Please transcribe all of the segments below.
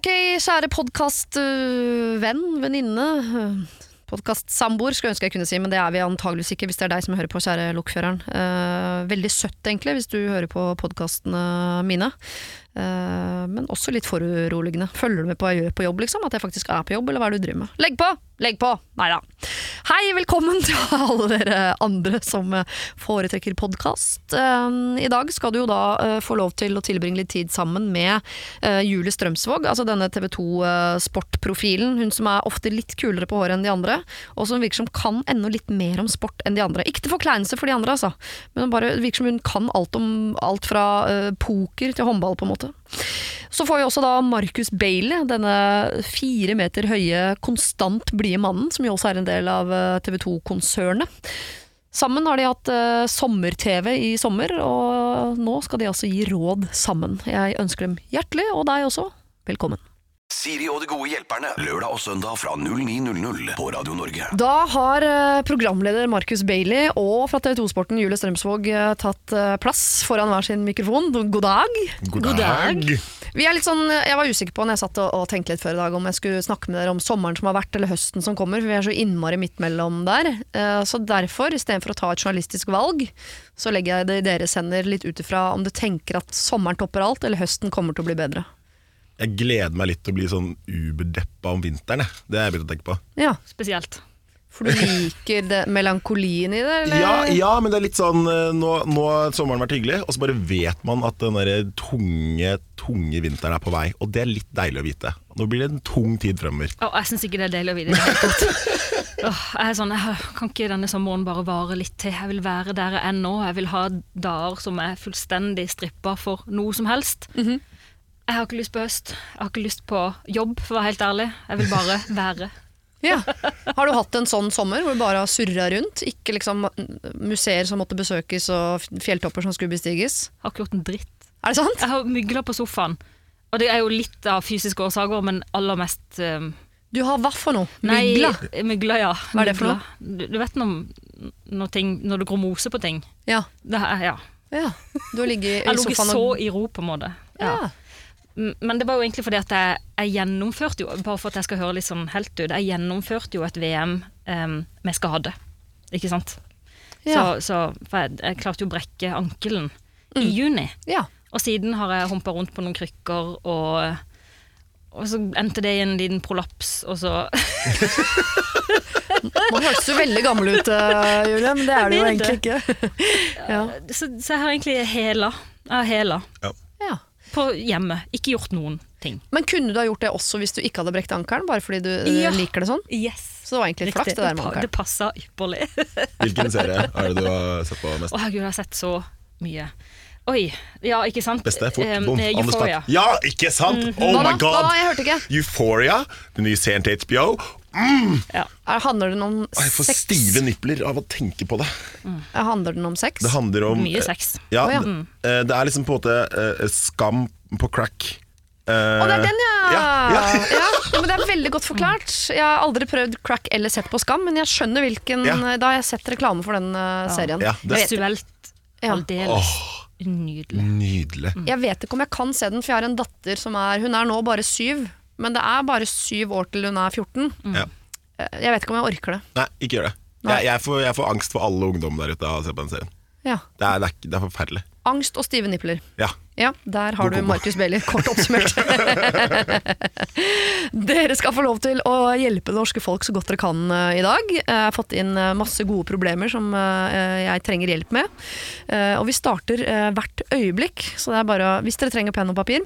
Ok, kjære podkastvenn, venninne. Podkastsamboer skulle jeg ønske jeg kunne si, men det er vi antageligvis ikke hvis det er deg som hører på, kjære lokføreren. Eh, veldig søtt, egentlig, hvis du hører på podkastene mine. Eh, men også litt foruroligende. Følger du med på hva jeg gjør på jobb, liksom? At jeg faktisk er på jobb, eller hva er det du driver med? Legg på! Legg på! Nei da. Hei, velkommen til alle dere andre som eh, foretrekker podkast. I dag skal du jo da eh, få lov til å tilbringe litt tid sammen med eh, Julie Strømsvåg, altså denne TV 2-sportprofilen. Hun som er ofte litt kulere på håret enn de andre, og som virker som kan enda litt mer om sport enn de andre. Ikke til forkleinelse for de andre, altså, men bare virker som hun kan alt om alt fra poker til håndball, på en måte. Så får vi også da Marcus Bailey, denne fire meter høye, konstant blide mannen, som jo også er en del av TV 2-konsernet. Sammen har de hatt uh, sommer-TV i sommer, og nå skal de altså gi råd sammen. Jeg ønsker dem hjertelig, og deg også, velkommen. Siri og de gode hjelperne, lørdag og søndag fra 09.00 på Radio Norge. Da har uh, programleder Markus Bailey og fra TV 2-sporten Julie Strømsvåg uh, tatt plass foran hver sin mikrofon. God dag. God dag. God dag. Vi er litt sånn, jeg var usikker på når jeg satt og, tenkte litt før i dag om jeg skulle snakke med dere om sommeren som har vært, eller høsten som kommer, for vi er så innmari midt mellom der. Så derfor, istedenfor å ta et journalistisk valg, så legger jeg det i deres hender litt ut ifra om du tenker at sommeren topper alt, eller høsten kommer til å bli bedre. Jeg gleder meg litt til å bli sånn uberdeppa om vinteren. Jeg. Det har jeg begynt å tenke på. Ja, Spesielt. For du liker det, melankolien i det? Eller? Ja, ja, men det er litt sånn eh, Nå, nå har sommeren vært hyggelig, og så bare vet man at den der tunge, tunge vinteren er på vei. Og det er litt deilig å vite. Nå blir det en tung tid fremover. Oh, jeg syns ikke det er deilig å vite. oh, jeg er sånn, jeg Kan ikke denne sommeren bare vare litt til? Jeg vil være der jeg er nå. Jeg vil ha dager som er fullstendig strippa for noe som helst. Mm -hmm. Jeg har ikke lyst på høst. Jeg har ikke lyst på jobb, for å være helt ærlig. Jeg vil bare være. Ja. Har du hatt en sånn sommer hvor du bare har surra rundt? Ikke liksom museer som måtte besøkes og fjelltopper som skulle bestiges? Jeg har ikke gjort en dritt. Er det sant? Jeg har mygla på sofaen. Og det er jo litt av fysiske årsaker, men aller mest um... Du har hva for noe? Mygla? Nei, mygla, ja. Hva er det for noe? Du, du vet når, når, ting, når, det går mose på ting? Ja. Det, ja. ja. Du har ligget i sofaen og Jeg lå så i ro, på en måte. Ja. ja. Men det var jo egentlig fordi at jeg, jeg, gjennomførte jo, bare for at jeg skal høre litt sånn helt ut, jeg gjennomførte jo et VM um, med skade. Ikke sant? Ja. Så, så, for jeg, jeg, klarte jo å brekke ankelen mm. i juni. Ja. Og siden har jeg humpa rundt på noen krykker, og, og så endte det i en liten prolaps, og så Man hørtes jo veldig gammel ut, uh, Julie, men det er det jo egentlig ikke. ja. så, så, jeg har egentlig hela. Jeg har hela. Ja på hjemmet. Ikke gjort noen ting. Men kunne du ha gjort det også hvis du ikke hadde brekt ankelen? Bare fordi du eh, ja. liker det sånn? Yes. Så det var egentlig litt flaks, det der med ankelen. Det passa ypperlig. Hvilken serie er det du har sett på mest? Å herregud, jeg har sett så mye. Oi, ja, ikke sant? Beste, fort, bom, um, Euphoria. Ja, ikke sant? Mm. Oh my god! Hva, jeg hørte ikke. Euphoria, den nye serien til HBO. Mm. Ja. Handler den om sex? Jeg får stive nipler av å tenke på det. Mm. Handler den om sex? Det handler om Mye sex. Ja, oh, ja. Det, eh, det, er liksom på en måte uh, skam på crack. Å, uh, det er den, ja. Ja, ja. ja! Men Det er veldig godt forklart. Jeg har aldri prøvd crack eller sett på Skam, men jeg skjønner hvilken Da har jeg sett reklame for den uh, serien. Visuelt aldeles oh, nydelig. nydelig. Mm. Jeg vet ikke om jeg kan se den, for jeg har en datter som er Hun er nå bare syv. Men det er bare syv år til hun er 14. Mm. Ja. Jeg vet ikke om jeg orker det. Nei, ikke gjør det. Jeg, jeg, får, jeg, får, angst for alle ungdom der ute av å se på den serien. Ja. Det, er, det, er, det, er, forferdelig. Angst og stive nipler. Ja. ja der har du Markus Bailey, kort oppsummert. dere skal få lov til å hjelpe det norske folk så godt dere kan uh, i dag. Jeg har fått inn uh, masse gode problemer som uh, jeg trenger hjelp med. og vi starter hvert øyeblikk, så det er bare hvis dere trenger penn og papir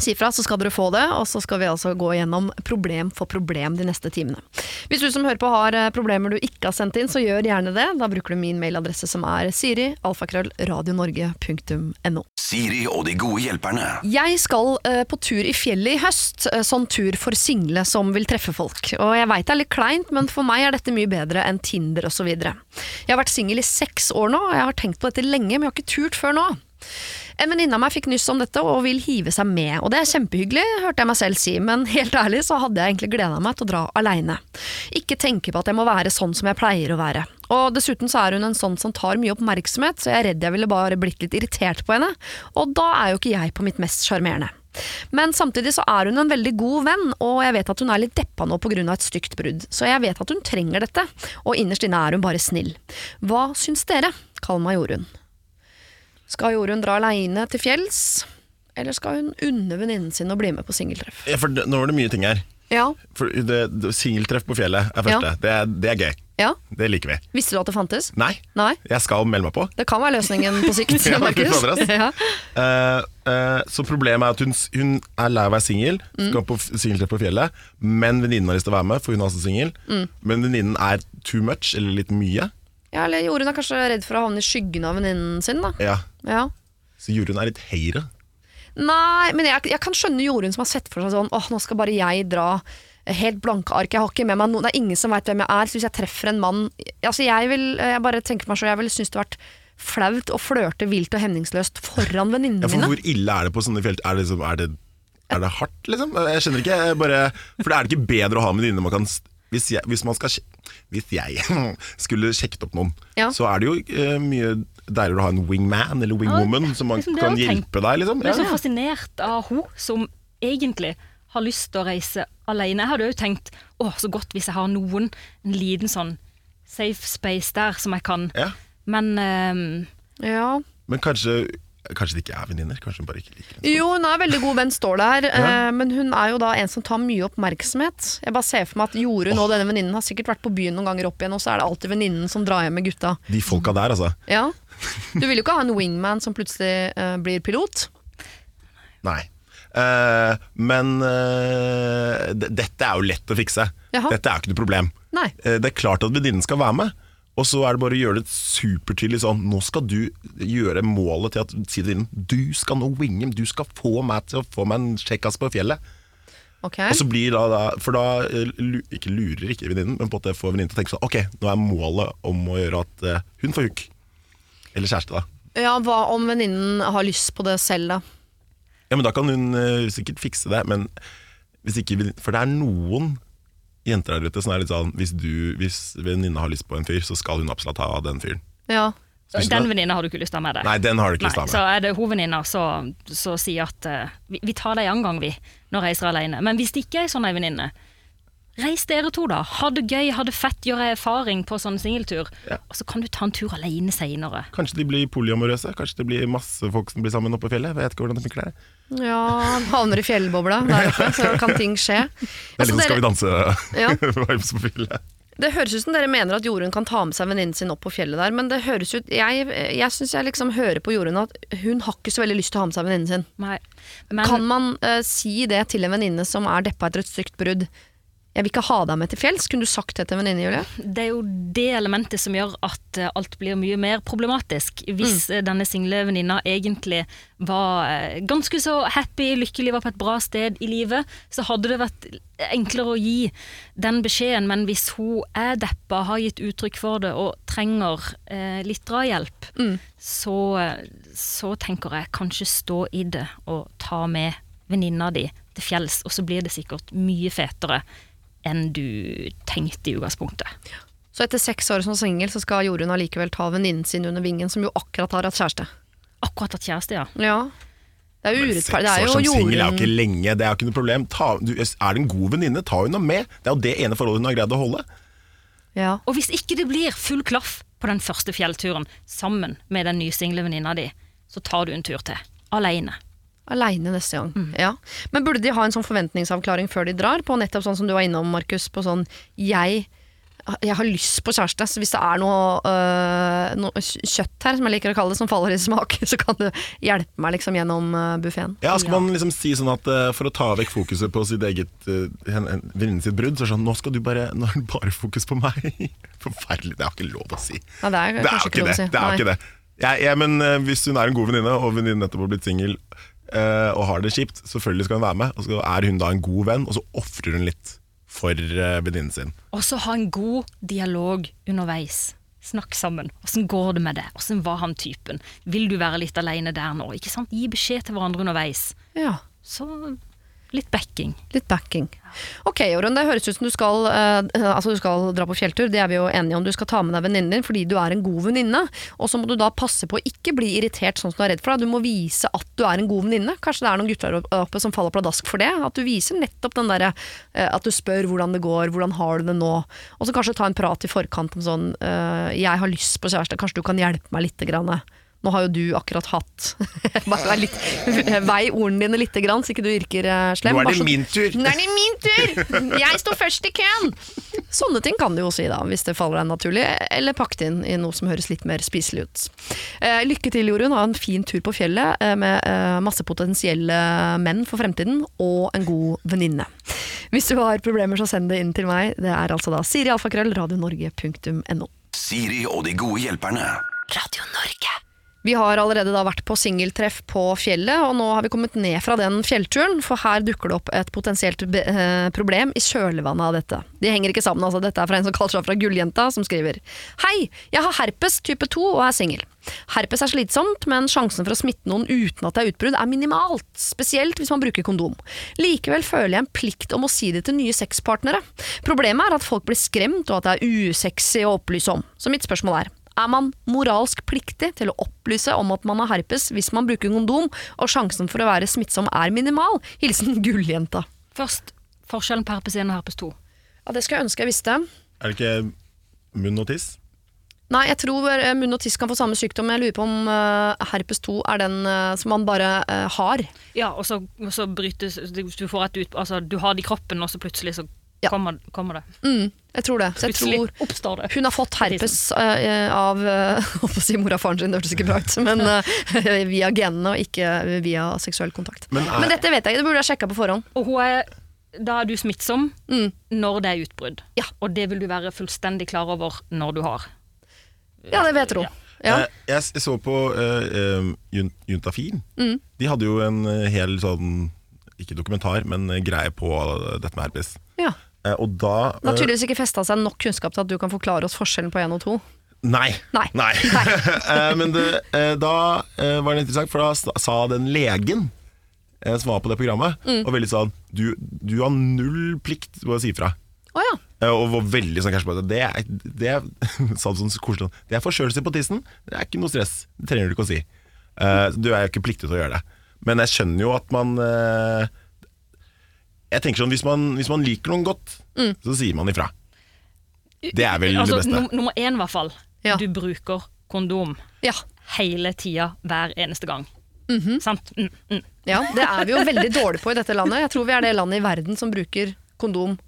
Si fra, så skal dere få det, og så skal vi altså gå gjennom problem for problem de neste timene. Hvis du som hører på har eh, problemer du ikke har sendt inn, så gjør gjerne det. Da bruker du min mailadresse som er siri, alfakrøll, radionorge.no. Siri og de gode hjelperne. Jeg skal uh, på tur i fjellet i høst. Uh, sånn tur for single som vil treffe folk. Og jeg veit det er litt kleint, men for meg er dette mye bedre enn Tinder osv. Jeg har vært singel i seks år nå, og jeg har tenkt på dette lenge, men jeg har ikke turt før nå. En venninne av meg fikk nyss om dette og vil hive seg med, og det er kjempehyggelig, hørte jeg meg selv si, men helt ærlig så hadde jeg egentlig gleda meg til å dra aleine. Ikke tenke på at jeg må være sånn som jeg pleier å være. Og dessuten så er hun en sånn som tar mye oppmerksomhet, så jeg er redd jeg ville bare blitt litt irritert på henne, og da er jo ikke jeg på mitt mest sjarmerende. Men samtidig så er hun en veldig god venn, og jeg vet at hun er litt deppa nå pga. et stygt brudd. Så jeg vet at hun trenger dette, og innerst inne er hun bare snill. Hva syns dere? Kall meg Jorunn. Skal Jorunn dra aleine til fjells, eller skal hun unne venninnen sin å bli med på singeltreff? Ja, for det, nå var det mye ting her. Ja. For Singeltreff på fjellet er første. Ja. Det, er, det er gøy. ja. Det liker vi. Visste du at det fantes? Nei, Nei? jeg skal melde meg på. Det kan være løsningen på sikt. Ja. Eh, eh, så problemet er at hun, hun er lei av å være singel, Mm. skal på singeltreff på fjellet, men venninnen har lyst til å være med, for hun er også singel. Mm. Men venninnen er too much, eller litt mye. Ja, eller Jorunn er kanskje redd for å havne i skyggen av venninnen sin, da. Ja. Ja. Så Jorunn er litt heire? Nei, men jeg, jeg kan skjønne Jorunn som har sett for seg sånn Åh, nå skal bare jeg dra helt blanke ark. Jeg har ikke med meg noen, Det er ingen som veit hvem jeg er. Så hvis jeg treffer en mann Altså jeg vil Jeg bare tenker meg selv Jeg ville synes det vært flaut å flørte vilt og hemningsløst foran venninnene Ja, for mine. hvor ille er det på sånne felt? Er det, liksom, er det, er det hardt, liksom? Jeg skjønner ikke. Jeg bare, for er det ikke bedre å ha en venninne man kan s- hvis jeg, hvis, man skal, hvis jeg skulle sjekket opp noen, Ja. så er det jo eh, mye deiligere å ha en wingman eller wingwoman som man liksom kan hjelpe deg. Liksom. Jeg er så fascinert av hun som egentlig har lyst til å reise alene. Jeg hadde jo tenkt å, så godt hvis jeg har noen, en liten sånn safe space der som jeg kan. Ja. Men um, Ja. Men kanskje, kanskje de ikke er venninner? Kanskje hun bare ikke liker henne? Jo, hun er veldig god venn, står der, ja. men hun er jo da en som tar mye oppmerksomhet. Jeg bare ser for meg at Jorunn og denne venninnen har sikkert vært på byen noen ganger opp igjen, og så er det alltid venninnen som drar hjem med gutta. De folka der, altså. Ja. Du vil jo ikke ha en wingman som plutselig uh, blir pilot. Nei. Uh, men uh, dette er jo lett å fikse. Jaha. Dette er jo ikke noe problem. Nei. Eh, det er klart at venninnen skal være med. Og så er det bare å gjøre det supertydelig sånn Nå skal du gjøre målet til at si til venninnen Du skal nå winge, du skal få meg til å få meg en kjekkas på fjellet. Ok. Og så blir da, da For da eh, ikke lurer ikke venninnen, men på at det får venninnen til å tenke sånn Ok, nå er målet om å gjøre at eh, hun får hook. Eller kjæreste, da. Ja, Hva om venninnen har lyst på det selv, da? Ja, men da kan hun uh, sikkert fikse det, men hvis ikke For det er noen jenter der ute som er litt sånn Hvis, du, hvis venninna har lyst på en fyr, så skal hun absolutt ha den fyren. Ja. Den venninna har du ikke lyst til å ha med deg. Nei, den har du ikke Nei, lyst til å ha med. så er det hovedvenninna som sier at uh, vi, vi tar deg en gang, vi, når jeg reiser alene. Men hvis det ikke er sånn ei venninne, reis dere to, da. Ha det gøy, ha det fett, gjøre erfaring på sånn singeltur. Ja. Og så kan du ta en tur alene seinere. Kanskje de blir polyamorøse? Kanskje det blir masse folk som blir sammen oppe på fjellet? Jeg vet ikke hvordan det fikk det. ja havner i fjellbobla der oppe, så kan ting skje. Det er Altså, litt sånn Skal vi danse-vibes på fjellet. det høres ut som dere mener at Jorunn kan ta med seg venninnen sin opp på fjellet der, men det høres ut Jeg, jeg syns jeg liksom hører på Jorunn at hun har ikke så veldig lyst til å ha med seg venninnen sin. Nei. Men Kan man uh, si det til en venninne som er deppa etter et stygt brudd? Jeg vil ikke ha deg med til fjells. Kunne du sagt det til en venninne, Julie? det er jo det elementet som gjør at eh, alt blir mye mer problematisk. Hvis Mm. eh, denne single venninna egentlig var eh, ganske så happy, lykkelig, var på et bra sted i livet, så hadde det vært enklere å gi den beskjeden. Men hvis hun er deppa, har gitt uttrykk for det og trenger eh, litt drahjelp, Mm. så, så tenker jeg kanskje stå i det og ta med venninna di til fjells, og så blir det sikkert mye fetere enn du tenkte i utgangspunktet. Så etter seks år som singel så skal Jorunn allikevel ta venninnen sin under vingen, som jo akkurat har hatt kjæreste. Akkurat hatt kjæreste, ja. Ja. Det er jo urettferdig. Det Seks er år jo som singel er jo ikke lenge, det er jo ikke noe problem. Ta, du, er det en god venninne, ta henne med. Det er jo det ene forholdet hun har greid å holde. ja. Og hvis ikke det blir full klaff på den første fjellturen sammen med den nysingle venninna di, så tar du en tur til. Aleine. Aleine neste gang. Mm. Ja. Men burde de ha en sånn forventningsavklaring før de drar, på nettopp sånn som du var innom, Markus, på sånn jeg, jeg har lyst på kjæreste, så hvis det er noe, øh, noe kjøtt her, som jeg liker å kalle det, som faller i smak, så kan du hjelpe meg liksom gjennom uh, buffeen. Ja, Skal man liksom si sånn at uh, for å ta vekk fokuset på sitt eget uh, venninnen sitt brudd, så er det sånn Nå skal du bare Nå er det bare fokus på meg. Forferdelig. Det er ikke lov å si. Ja, det er Det er ikke lov å det. si. det, er ikke det. Ja, ja, men uh, hvis hun er en god venninne, og venninnen nettopp har blitt singel og har det kjipt, selvfølgelig skal hun være med. Og så er hun da en god venn, og så ofrer hun litt for uh, venninnen sin. Og så ha en god dialog underveis. Snakk sammen. Åssen går det med det? Åssen var han typen? Vil du være litt aleine der nå? Ikke sant? Gi beskjed til hverandre underveis. Ja. Så Litt backing. Litt backing. Ok, Jorunn, det høres ut som du skal, eh, altså du skal dra på fjelltur. Det er vi jo enige om. Du skal ta med deg venninnen din fordi du er en god venninne. Og så må du da passe på å ikke bli irritert sånn som du er redd for. Deg. Du må vise at du er en god venninne. Kanskje det er noen gutter oppe som faller pladask for det. At du viser nettopp den derre eh, at du spør hvordan det går, hvordan har du det nå. Og så kanskje ta en prat i forkant om sånn eh, Jeg har lyst på kjæreste, kanskje du kan hjelpe meg lite grann. Nå har jo du akkurat hatt Bare litt, Vei ordene dine lite grann, så ikke du virker eh, slem. Nå er det så- min tur! nå er det min tur! Jeg står først i køen! Sånne ting kan du jo si, da, hvis det faller deg naturlig. Eller pakk det inn i noe som høres litt mer spiselig ut. Eh, lykke til, Jorunn. Ha en fin tur på fjellet eh, med eh, masse potensielle menn for fremtiden, og en god venninne. Hvis du har problemer, så send det inn til meg. Det er altså da sirialfakrøll, radionorge.no. Siri og de gode hjelperne. Radio Norge. Vi har allerede da vært på singeltreff på fjellet, og nå har vi kommet ned fra den fjellturen, for her dukker det opp et potensielt eh, problem i kjølvannet av dette. De henger ikke sammen, altså. Dette er fra en som kaller seg fra Gulljenta, som skriver Hei, jeg har herpes type 2 og er singel. Herpes er slitsomt, men sjansen for å smitte noen uten at det er utbrudd er minimalt, spesielt hvis man bruker kondom. Likevel føler jeg en plikt om å si det til nye sexpartnere. Problemet er at folk blir skremt, og at det er usexy å opplyse om. Så mitt spørsmål er, er man moralsk pliktig til å opplyse om at man har herpes hvis man bruker kondom, og sjansen for å være smittsom er minimal? Hilsen Gulljenta. Først forskjellen på herpes 1 og herpes 2. Ja, det skulle jeg ønske jeg visste. Er det ikke munn og tiss? Nei, jeg tror eh, munn og tiss kan få samme sykdom. Jeg lurer på om uh, herpes 2 er den uh, som man bare uh, har. Ja, og så, og så brytes du, du får et ut, altså, du har det i kroppen, og så plutselig så Ja. kommer, kommer det. Mm, jeg tror det. Så jeg tror hun har fått herpes eh, av uh, Holdt på å si mora og faren sin, det hørtes ikke bra ut, men eh, via genene og ikke via seksuell kontakt. Men Men, er- dette vet jeg det burde jeg sjekka på forhånd. Og hun er, da er du smittsom Mm. når det er utbrudd. Ja. Og det vil du være fullstendig klar over når du har. Ja, det vet hun. Ja. Ja. Jeg, jeg så på uh, Jun- Juntafil. Mm. De hadde jo en eh, hel sånn Ikke dokumentar, men eh, greie på eh, dette med herpes. ja. Eh, og da har eh, tydeligvis ikke festa seg nok kunnskap til at du kan forklare oss forskjellen på én og to. Nei. Nei. Eh, men det, da var det interessant, for da sa- den legen som var på det programmet, Mm. og veldig sånn du, du har null plikt til å si ifra. Oh, ja. Og var veldig sånn kanskje på det. Det er, det er, sånn koselig Det er forkjølelse på tissen. Det er ikke noe stress. Det trenger du ikke å si. Du er jo ikke pliktig til å gjøre det. Men jeg skjønner jo at man Jeg tenker sånn Hvis man, hvis man liker noen godt, Mm. så sier man ifra. Det er vel altså, det beste. num- nummer én, i hvert fall. Ja. Du bruker kondom Ja. hele tida, hver eneste gang. Mhm. Sant? Mm, mm. ja. Det er vi jo veldig dårlige på i dette landet. Jeg tror vi er det landet i verden som bruker kondom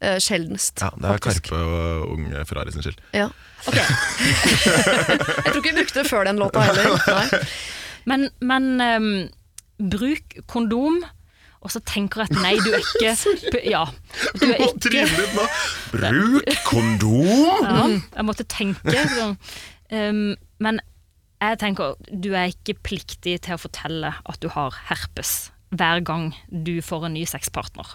eh, sjeldnest. Ja, det er faktisk. Karpe og unge Ferrari sin skyld. Ja. Ok. jeg tror ikke vi brukte det før den låta heller. Nei. Men, men ehm, bruk kondom, og så tenker jeg at nei, du er ikke Ja. Du er ikke! Bruk kondom! ja, Jeg måtte tenke sånn. Um, men jeg tenker du er ikke pliktig til å fortelle at du har herpes hver gang du får en ny sexpartner.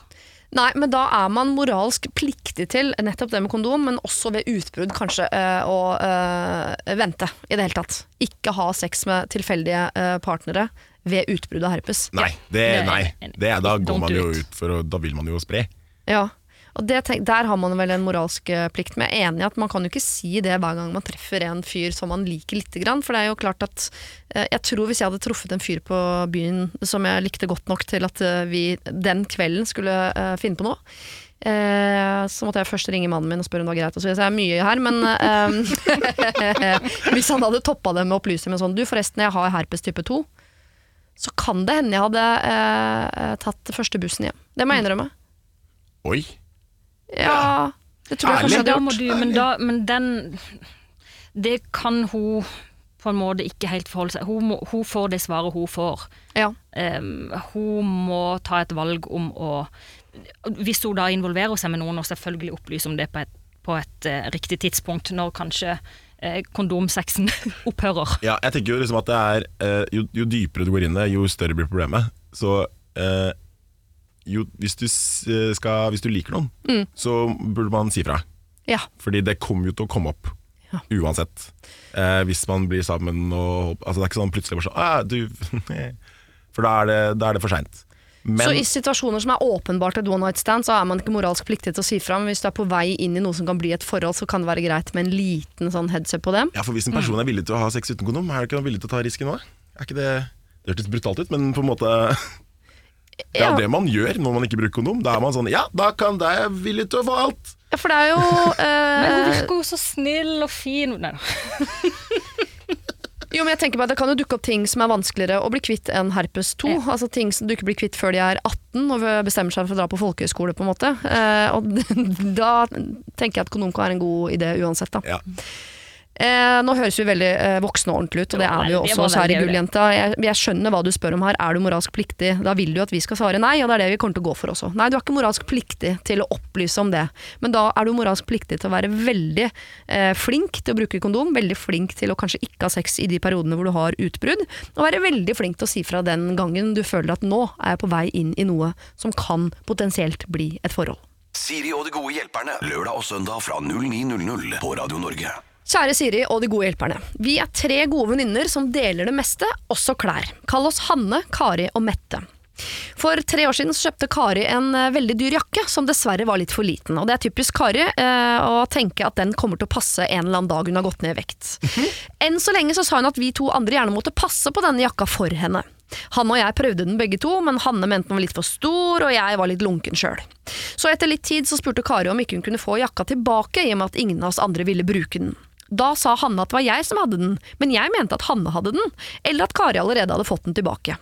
Nei, men da er man moralsk pliktig til nettopp det med kondom, men også ved utbrudd kanskje eh, å øh, vente i det hele tatt. Ikke ha sex med tilfeldige øh, partnere ved utbrudd av herpes. Nei, det, nei. Det, er- da går man jo ut for å, Da vil man jo spre. Ja, og det, tenk- Der har man vel en moralsk eh, plikt. Men jeg er enig i at man kan jo ikke si det hver gang man treffer en fyr som man liker lite grann. For det er jo klart at eh, jeg tror hvis jeg hadde truffet en fyr på byen som jeg likte godt nok til at eh, vi den kvelden skulle finne på noe, eh, så måtte jeg først ringe mannen min og spørre om det var greit. Og så jeg er mye her, men eh, hvis han hadde toppa det med å opplyse med sånn Du, forresten, jeg har herpes type 2. Så kan det hende jeg hadde eh, tatt første bussen hjem. Det må jeg innrømme. Oi! Ja, det tror jeg kanskje jeg hadde gjort. du, men, da, men den Det kan hun på en måte ikke helt forholde seg Hun, må, hun får det svaret hun får. Ja. Um, hun må ta et valg om å Hvis hun da involverer seg med noen, og selvfølgelig opplyser om det på et, på et uh, riktig tidspunkt, når kanskje eh, kondomsexen opphører. Ja, jeg tenker jo liksom at det er eh, jo, jo dypere du går inn i det, jo større blir problemet. Så eh, jo, hvis, du eh, skal, hvis du liker noen, Mm. så burde man si fra. ja. Fordi det kommer jo til å komme opp. Ja. Uansett. Eh, hvis man blir sammen og altså Det er ikke sånn plutselig bare sånn ah, du, For da er det, da er det for seint. Men Så i situasjoner som er åpenbart et one night stand, så er man ikke moralsk pliktig til å si fra. Men hvis du er på vei inn i noe som kan bli et forhold, så kan det være greit med en liten sånn headset på det. ja, for hvis en person er villig til å ha sex uten kondom, er du ikke villig til å ta risken òg? Er ikke det Det hørtes brutalt ut, men på en måte Det er Ja. det man gjør når man ikke bruker kondom. Da er man sånn Ja, da kan det er jeg villig til å få alt. Ja, for det er jo Men hun eh, virker jo så snill og fin. Nei da. Jo, men jeg tenker på at Det kan jo dukke opp ting som er vanskeligere å bli kvitt enn herpes 2. Ja. Altså Ting som du ikke blir kvitt før de er 18 og bestemmer seg for å dra på folkehøyskole. på en måte. Eh, og Da tenker jeg at kondom kan være en god idé uansett. da. Ja. Eh, nå høres vi veldig eh, voksne og ordentlige ut, og det er vi jo også hos her i veldig gjøre. Gulljenta. Jeg, jeg skjønner hva du spør om her. Er du moralsk pliktig? Da vil du at vi skal svare nei, og det er det vi kommer til å gå for også. Nei, du er ikke moralsk pliktig til å opplyse om det, men da er du moralsk pliktig til å være veldig eh, flink til å bruke kondom, veldig flink til å kanskje ikke ha sex i de periodene hvor du har utbrudd, og være veldig flink til å si fra den gangen du føler at nå er jeg på vei inn i noe som kan potensielt bli et forhold. Siri og de gode hjelperne. Lørdag og søndag fra 09.00 på Radio Norge. Kjære Siri og de gode hjelperne. Vi er tre gode venninner som deler det meste, også klær. Kall oss Hanne, Kari og Mette. For tre år siden så kjøpte Kari en eh, veldig dyr jakke, som dessverre var litt for liten. Og det er typisk Kari eh, å tenke at den kommer til å passe en eller annen dag hun har gått ned i vekt. Enn så lenge så sa hun at vi to andre gjerne måtte passe på denne jakka for henne. Han og jeg prøvde den begge to, men Hanne mente den var litt for stor, og jeg var litt lunken sjøl. Så etter litt tid så spurte Kari om ikke hun kunne få jakka tilbake, i og med at ingen av oss andre ville bruke den. Da sa Hanne at det var jeg som hadde den, men jeg mente at Hanne hadde den, eller at Kari allerede hadde fått den tilbake.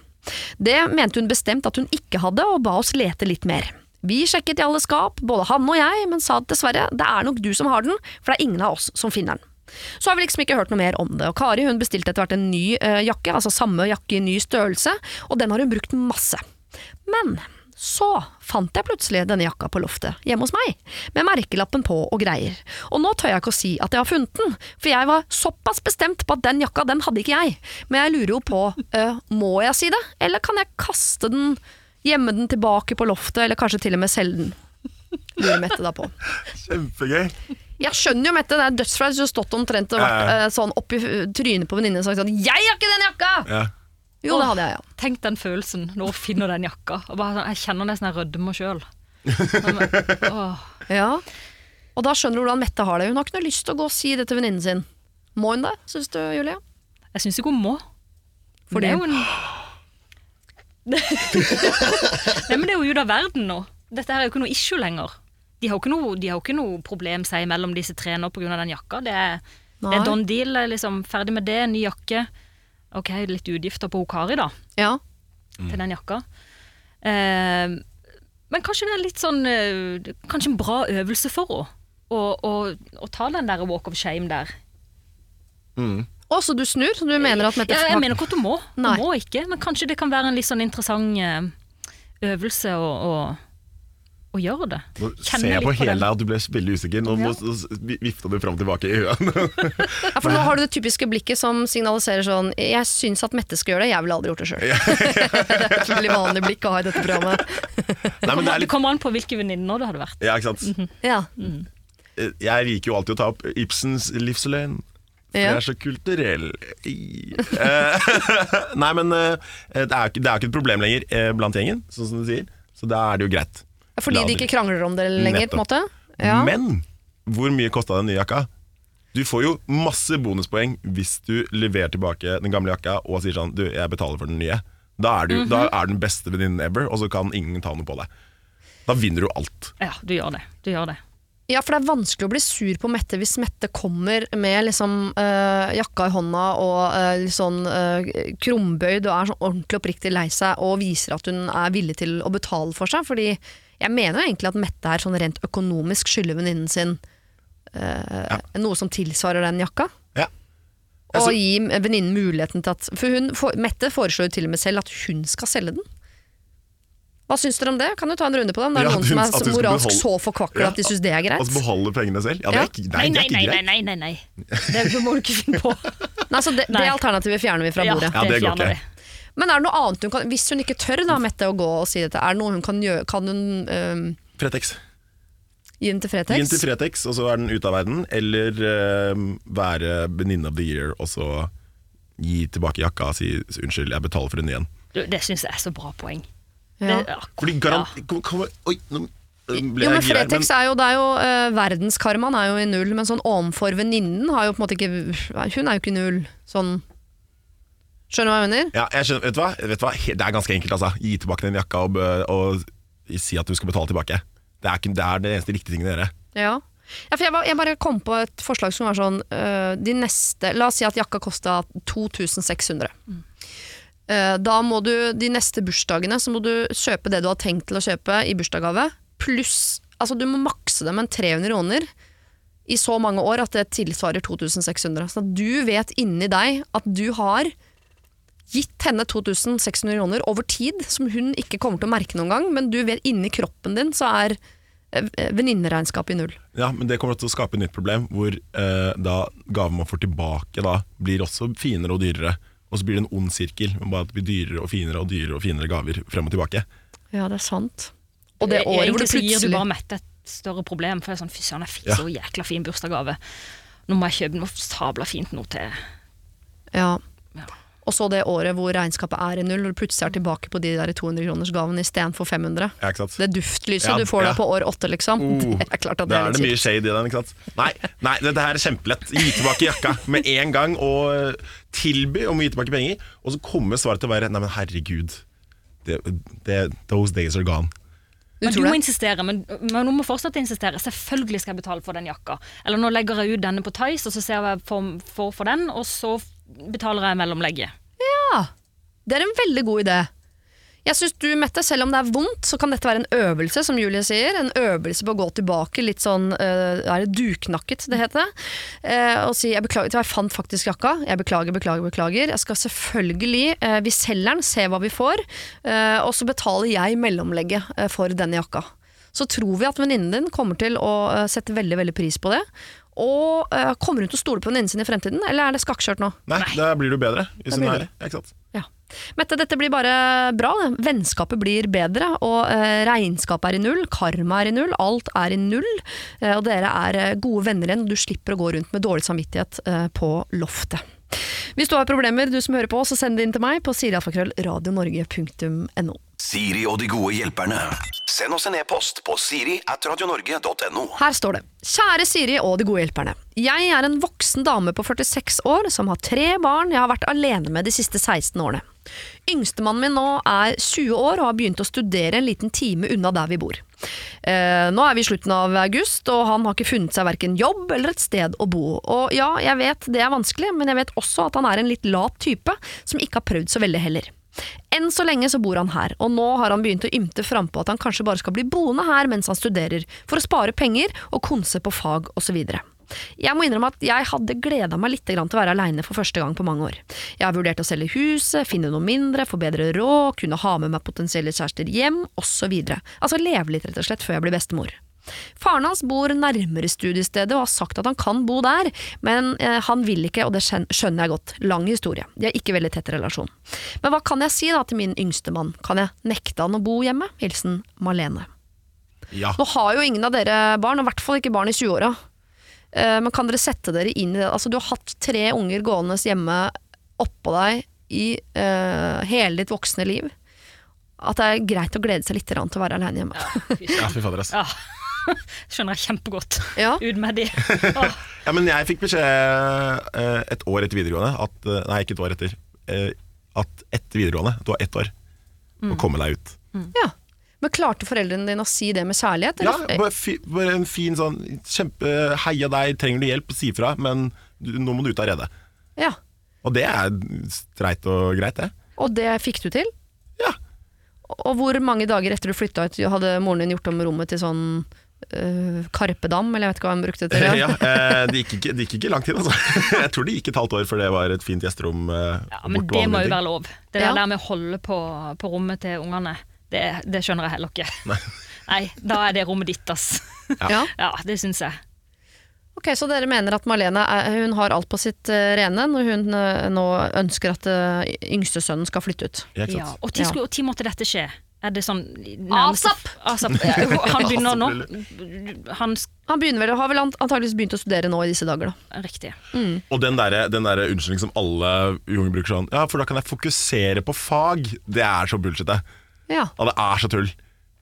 Det mente hun bestemt at hun ikke hadde, og ba oss lete litt mer. Vi sjekket i alle skap, både Hanne og jeg, men sa at dessverre, det er nok du som har den, for det er ingen av oss som finner den. Så har vi liksom ikke hørt noe mer om det, og Kari hun bestilte etter hvert en ny eh, jakke, altså samme jakke i ny størrelse, og den har hun brukt masse. Men så fant jeg plutselig denne jakka på loftet hjemme hos meg, med merkelappen på og greier. Og nå tør jeg ikke å si at jeg har funnet den, for jeg var såpass bestemt på at den jakka, den hadde ikke jeg. Men jeg lurer jo på, øh, må jeg si det, eller kan jeg kaste den, gjemme den tilbake på loftet, eller kanskje til og med selge den? Lurer Mette da på. Kjempegøy. Jeg skjønner jo, Mette, det er dødsflaut hvis du har stått omtrent og vært øh, sånn oppi trynet på venninnen og sagt sånn 'Jeg har ikke den jakka!' Ja. Jo, det hadde jeg, ja. Tenk den følelsen når hun finner den jakka. Og bare, sånn, jeg kjenner nesten jeg rødmer sjøl. Ja. Og da skjønner du hvordan Mette har det. Hun har ikke noe lyst til å gå og si det til venninnen sin. Må hun det, syns du, Julie? Jeg syns ikke hun må. For det er jo en Nei, men det er jo ute av verden nå. Dette her er jo ikke noe issue lenger. De har jo ikke noe, de har jo ikke noe problem seg imellom disse tre nå pga. den jakka. Det er, det Nei. er don deal. Liksom, ferdig med det. Ny jakke. Ok, litt utgifter på Okari, da, Ja. til den jakka. Eh, men kanskje det er litt sånn eh, Kanskje en bra øvelse for henne. Å, å, å ta den der walk of shame der. Å, så du snur? Så du mener at Ja, jeg mener ikke at hun må. Hun Nei. må ikke, men kanskje det kan være en litt sånn interessant eh, øvelse å, å, gjøre det. Nå ser jeg på på hele deg at du ble veldig usikker. Nå så vifta du fram og tilbake i øynene. Ja, for nå har du det typiske blikket som signaliserer sånn Jeg syns at Mette skal gjøre det, jeg ville aldri gjort det sjøl. det er et veldig vanlig blikk å ha i dette programmet. Nei, men det er Det kommer an på hvilke venninner det hadde vært. Ja, ikke sant. Ja. Jeg liker jo alltid å ta opp Ibsens livsløgn. Ja. jeg er så kulturell. Eh, Nei, men eh, det er, ikke, det er ikke et problem lenger blant gjengen, sånn som du sier. Så da er det jo greit. Fordi de ikke krangler om det lenger, på en måte? Ja. Men hvor mye kosta den nye jakka? Du får jo masse bonuspoeng hvis du leverer tilbake den gamle jakka og sier sånn Du, jeg betaler for den nye. Da er du Mhm. da er den beste venninnen ever, og så kan ingen ta noe på deg. Da vinner du alt. Ja, du gjør det. Du gjør det. Ja, for det er vanskelig å bli sur på Mette hvis Mette kommer med liksom øh, jakka i hånda og øh, litt sånn øh, krumbøyd og er sånn ordentlig oppriktig lei seg og viser at hun er villig til å betale for seg. Fordi jeg mener jo egentlig at Mette er sånn rent økonomisk skylder venninnen sin øh, noe som tilsvarer den jakka. Ja. Og Altså- gi venninnen muligheten til at For hun, for, Mette foreslår jo til og med selv at hun skal selge den. Hva syns dere om det? Kan du ta en runde på det? Om det er Ja, noen at som hun- er at hun skal moralsk beholde- så forkvakla Ja, at de syns det er greit? Altså beholde pengene selv? Ja, det Ja. er ikke, nei, Nei, det nei, er ikke nei, greit. nei, nei, nei. Det må du ikke finne på. Nei, så det, det Nei. alternativet fjerner vi fra Ja, bordet. Ja, det går ikke. Men er det noe annet hun kan Hvis hun ikke tør da, Mette, å gå og si dette, er det noe hun kan gjøre? Kan hun øhm, Fretex. gi den til Fretex? Gi den til Fretex, og så er den ute av verden. Eller eh, være venninne of the year, og så gi tilbake jakka og si unnskyld, jeg betaler for den igjen. Du, det syns jeg er så bra poeng. Ja. Det, Fordi garant... Kom, kom, oi, nå ble Jo, men jeg gira her. Fretex er jo, det er jo uh, Verdenskarmaen er jo i null, men sånn ovenfor venninnen har jo på en måte ikke Hun er jo ikke i null. Sånn Skjønner du hva jeg mener? Ja, jeg skjønner, vet, du hva? vet du hva? Det er ganske enkelt, altså. Gi tilbake den jakka og, og si at du skal betale tilbake. Det er, ikke, det er den eneste riktige tingen å gjøre. Ja. ja for jeg, var, jeg bare kom på et forslag som var sånn øh, De neste La oss si at jakka kosta 2600. Eh, da må du de neste bursdagene Så må du kjøpe det du har tenkt til å kjøpe i bursdagsgave, pluss Altså du må makse det med en 300 kroner i så mange år at det tilsvarer 2600. Så at du vet inni deg at du har gitt henne 2600 kroner over tid, som hun ikke kommer til å merke noen gang, men du vet inni kroppen din så er eh, venninneregnskapet i null. Ja, men det kommer til å skape et nytt problem, hvor eh, da gaven man får tilbake da, blir også finere og dyrere. Og så blir det en ond sirkel, men bare at det blir dyrere og finere og dyrere og finere gaver frem og tilbake. Ja, det er sant. Og det året hvor det plutselig... Egentlig gir du bare Mette et større problem, for det er sånn, fy søren, jeg fikk Ja. så jækla fin bursdagsgave. Nå må jeg kjøpe noe sabla fint noe til. Ja. Ja. Og så det året hvor regnskapet er i null, og du plutselig er tilbake på de der 200-kronersgavene istedenfor 500. Ja, ikke sant? Det duftlyset Ja, du får da på år åtte, liksom. Uh, det er klart at det er er litt det mye shade i den. ikke sant? Nei, nei dette her er kjempelett. Gi tilbake jakka med en gang, og eh, tilby om å gi tilbake penger. Og så kommer svaret til å være Nei, men herregud. Det, det, those days are gone. Du Men du må det? insistere, men, men hun må fortsatt insistere. Selvfølgelig skal jeg betale for den jakka. Eller nå legger jeg ut denne på Tice, og så ser jeg hva jeg får for den, og så betaler jeg mellomlegget. Ja, det er en veldig god idé. Jeg synes du, Mette, selv om det er vondt, så kan dette være en øvelse, som Julie sier. En øvelse på å gå tilbake, litt sånn øh, Er det duknakket det heter? Eh, og si jeg beklager, jeg fant faktisk jakka. Jeg beklager, beklager, beklager. Jeg skal selvfølgelig, eh, vi selger den, se hva vi får, eh, og så betaler jeg mellomlegget eh, for denne jakka. Så tror vi at venninnen din kommer til å eh, sette veldig, veldig pris på det. Og uh, kommer hun til å stole på venninnen sin i fremtiden, eller er det skakkskjørt nå? Nei, da blir du bedre. i sin ærlig. Ja, ikke sant? Ja. Mette, dette blir bare bra. det. Vennskapet blir bedre, og uh, regnskapet er i null, karma er i null, alt er i null. Uh, og dere er gode venner igjen, og du slipper å gå rundt med dårlig samvittighet på loftet. Hvis du har problemer, du som hører på, så send det inn til meg på sirialfakrøllradionorge.no. Siri og de gode hjelperne. Send oss en e-post på siri at radionorge.no. Her står det. Kjære Siri og de gode hjelperne. Jeg er en voksen dame på 46 år som har tre barn jeg har vært alene med de siste 16 årene. Yngstemannen min nå er 20 år og har begynt å studere en liten time unna der vi bor. Eh, nå er vi i slutten av august, og han har ikke funnet seg verken jobb eller et sted å bo. Og ja, jeg vet det er vanskelig, men jeg vet også at han er en litt lat type som ikke har prøvd så veldig heller. Enn så lenge så bor han her, og nå har han begynt å ymte frampå at han kanskje bare skal bli boende her mens han studerer, for å spare penger og konse på fag osv. Jeg må innrømme at jeg hadde gleda meg litt grann til å være aleine for første gang på mange år. Jeg har vurdert å selge huset, finne noe mindre, få bedre råd, kunne ha med meg potensielle kjærester hjem, osv. Altså leve litt, rett og slett, før jeg blir bestemor. Faren hans bor nærmere studiestedet og har sagt at han kan bo der, men eh, han vil ikke, og det skjønner jeg godt. Lang historie. De har ikke veldig tett relasjon. Men hva kan jeg si da til min yngste mann? Kan jeg nekte han å bo hjemme? Hilsen Malene. Ja. Nå har jo ingen av dere barn, og i hvert fall ikke barn i 20-åra. Eh, Men kan dere sette dere inn i det? Altså, du har hatt tre unger gående hjemme oppå deg i uh, hele ditt voksne liv. At det er greit å glede seg litt til å være alene hjemme. ja, fy fader, altså. Ja. Skjønner jeg kjempegodt. Ja. Ut med de. Åh. Ja, men jeg fikk beskjed eh, et år etter videregående at, Nei, ikke et år etter. eh, At etter videregående, du har ett år Mm. å komme deg ut. Ja. Men klarte foreldrene dine å si det med kjærlighet? Ja, eller? bare, fi, bare en fin sånn kjempe Heia deg, trenger du hjelp, si fra, men du, nå må du ut av redet. ja. Og det er streit og greit, det. Og det fikk du til? Ja. Og hvor mange dager etter du flytta ut, hadde moren din gjort om rommet til sånn uh, Karpedam, eller jeg vet ikke hva hun brukte det til? ja, eh, det, gikk ikke, det gikk ikke lang tid, altså. Jeg tror det gikk et halvt år før det var et fint gjesterom. eh, Ja, men det må jo være lov. Det der, Ja. der med å holde på, på rommet til ungene, det, det skjønner jeg heller ikke. Nei. Nei, da er det rommet ditt, ass. Ja. Ja, det syns jeg. Ok, Så dere mener at Malene er, hun har alt på sitt eh, rene når hun eh, nå ønsker at yngste sønnen skal flytte ut? Ja, Ja. Og når når måtte dette skje? Er det sånn ASAP! ASAP. Han begynner nå. Han Han begynner vel, har vel antageligvis begynt å studere nå i disse dager, da. Riktig. Og den der, den der unnskyldningen som alle unge bruker sånn Ja, for da kan jeg fokusere på fag. Det er så bullshit, det. Ja. Ja, det er så tull.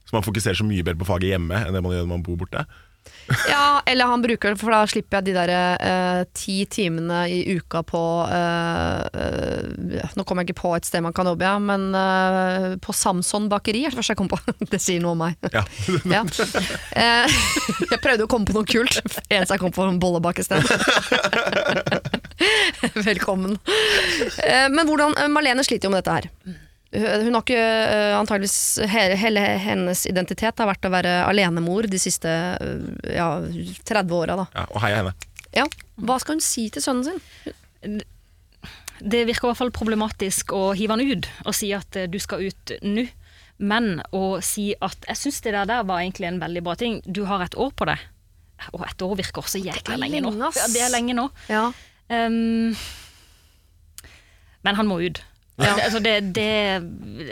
Så man fokuserer så mye bedre på faget hjemme enn det man gjør når man bor borte. Ja, eller han bruker det, for da slipper jeg de der eh, ti timene i uka på eh, eh, Nå kommer jeg ikke på et sted man kan jobbe, ja, men eh, på Samson bakeri er det første jeg kom på. det sier noe om meg. Ja. Ja. Eh, jeg prøvde å komme på noe kult, eneste jeg kom på, en bollebakested. Velkommen. Eh, men hvordan Marlene sliter jo med dette her. Hun har ikke eh, antageligvis he- Hele hennes identitet har vært å være alenemor de siste eh, ja, 30 åra, da. ja, og heia henne. Ja. Hva skal hun si til sønnen sin? Det virker i hvert fall problematisk å hive han ut og si at eh, du skal ut nå. Men å si at jeg syns det der, var egentlig en veldig bra ting. Du har et år på det. Og et år virker også jækla lenge nå. Ja, det er lenge nå. Ja. Um, men han må ut. Ja. Det, altså det, det,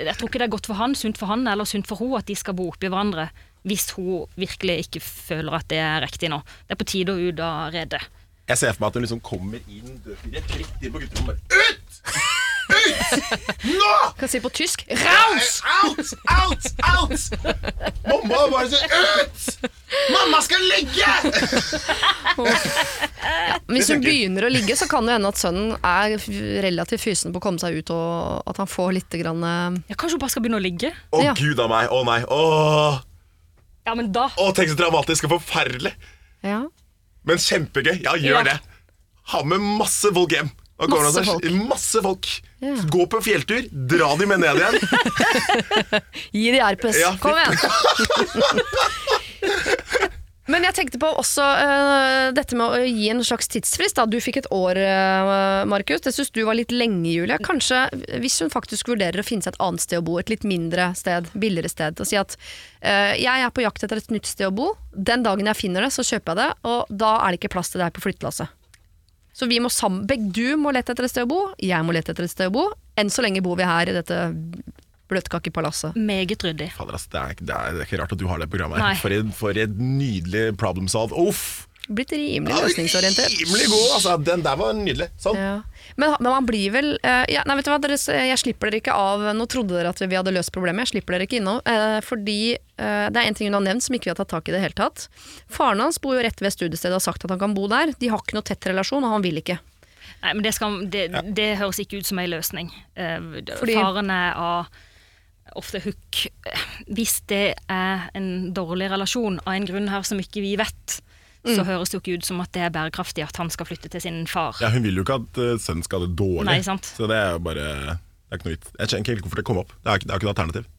jeg tror ikke det er godt for han, sunt for han eller sunt for hun at de skal bo oppi hverandre hvis hun virkelig ikke føler at det er riktig nå. Det er på tide å ut av redet. Jeg ser for meg at hun liksom kommer inn rett, rett inn på gutterommet. bare, Ut! Ut! Nå! Kan si på tysk Raus! Out! Out! Out! Mamma bare sier ut! Mamma skal ligge! Hvis hun begynner å ligge, så kan det hende at sønnen er relativt fysen på å komme seg ut, og at han får litt grann, eh, Ja, kanskje hun bare skal begynne å ligge? Å Ja. gud a meg. Å nei. Å, Ja, men da å tenk så dramatisk og forferdelig. ja. Men kjempegøy. Ja, gjør Ja. det. Ha med masse kommer Masse folk. Masse folk. Ja. Gå på fjelltur, dra de med ned igjen. Gi de herpes. Ja, Kom igjen! Men jeg tenkte på også uh, dette med å gi en slags tidsfrist. Da. Du fikk et år, uh, Markus. Det syns du var litt lenge, Julie. Kanskje hvis hun faktisk vurderer å finne seg et annet sted å bo, et litt mindre sted, billigere sted, og si at uh, jeg er på jakt etter et nytt sted å bo. Den dagen jeg finner det, så kjøper jeg det, og da er det ikke plass til deg på flyttelasset. Så vi må sammen, begge du må lete etter et sted å bo, jeg må lete etter et sted å bo. Enn så lenge bor vi her i dette bløtkakepalasset. Meget ryddig. Fader, ass, det, er, det, er, det er ikke rart at du har det programmet. her. Nei. For for et nydelig problem solve. Uff! Blitt rimelig Ja, løsningsorientert. Rimelig god, altså. Den der var nydelig. Sånn. Ja. Men, men man blir vel uh, ja, Nei, vet du hva, dere, jeg slipper dere ikke av Nå trodde dere at vi hadde løst problemet, jeg slipper dere ikke innom. Uh, fordi uh, det er en ting hun har nevnt som ikke vi har tatt tak i det hele tatt. Faren hans bor jo rett ved studiestedet og har sagt at han kan bo der. De har ikke noe tett relasjon, og han vil ikke. Nei, men det, skal, det, det høres ikke ut som ei løsning. Eh, Fordi- Faren er av ofte hook. Hvis det er en dårlig relasjon av en grunn her som ikke vi vet, Mm. så høres det jo ikke ut som at det er bærekraftig at han skal flytte til sin far. Ja, hun vil jo ikke at uh, sønnen skal ha det dårlig. Nei, sant. Så det er jo bare Det er ikke noe vits. Jeg skjønner ikke helt hvorfor det kom opp. Det er, ikke- det er ikke noe alternativ.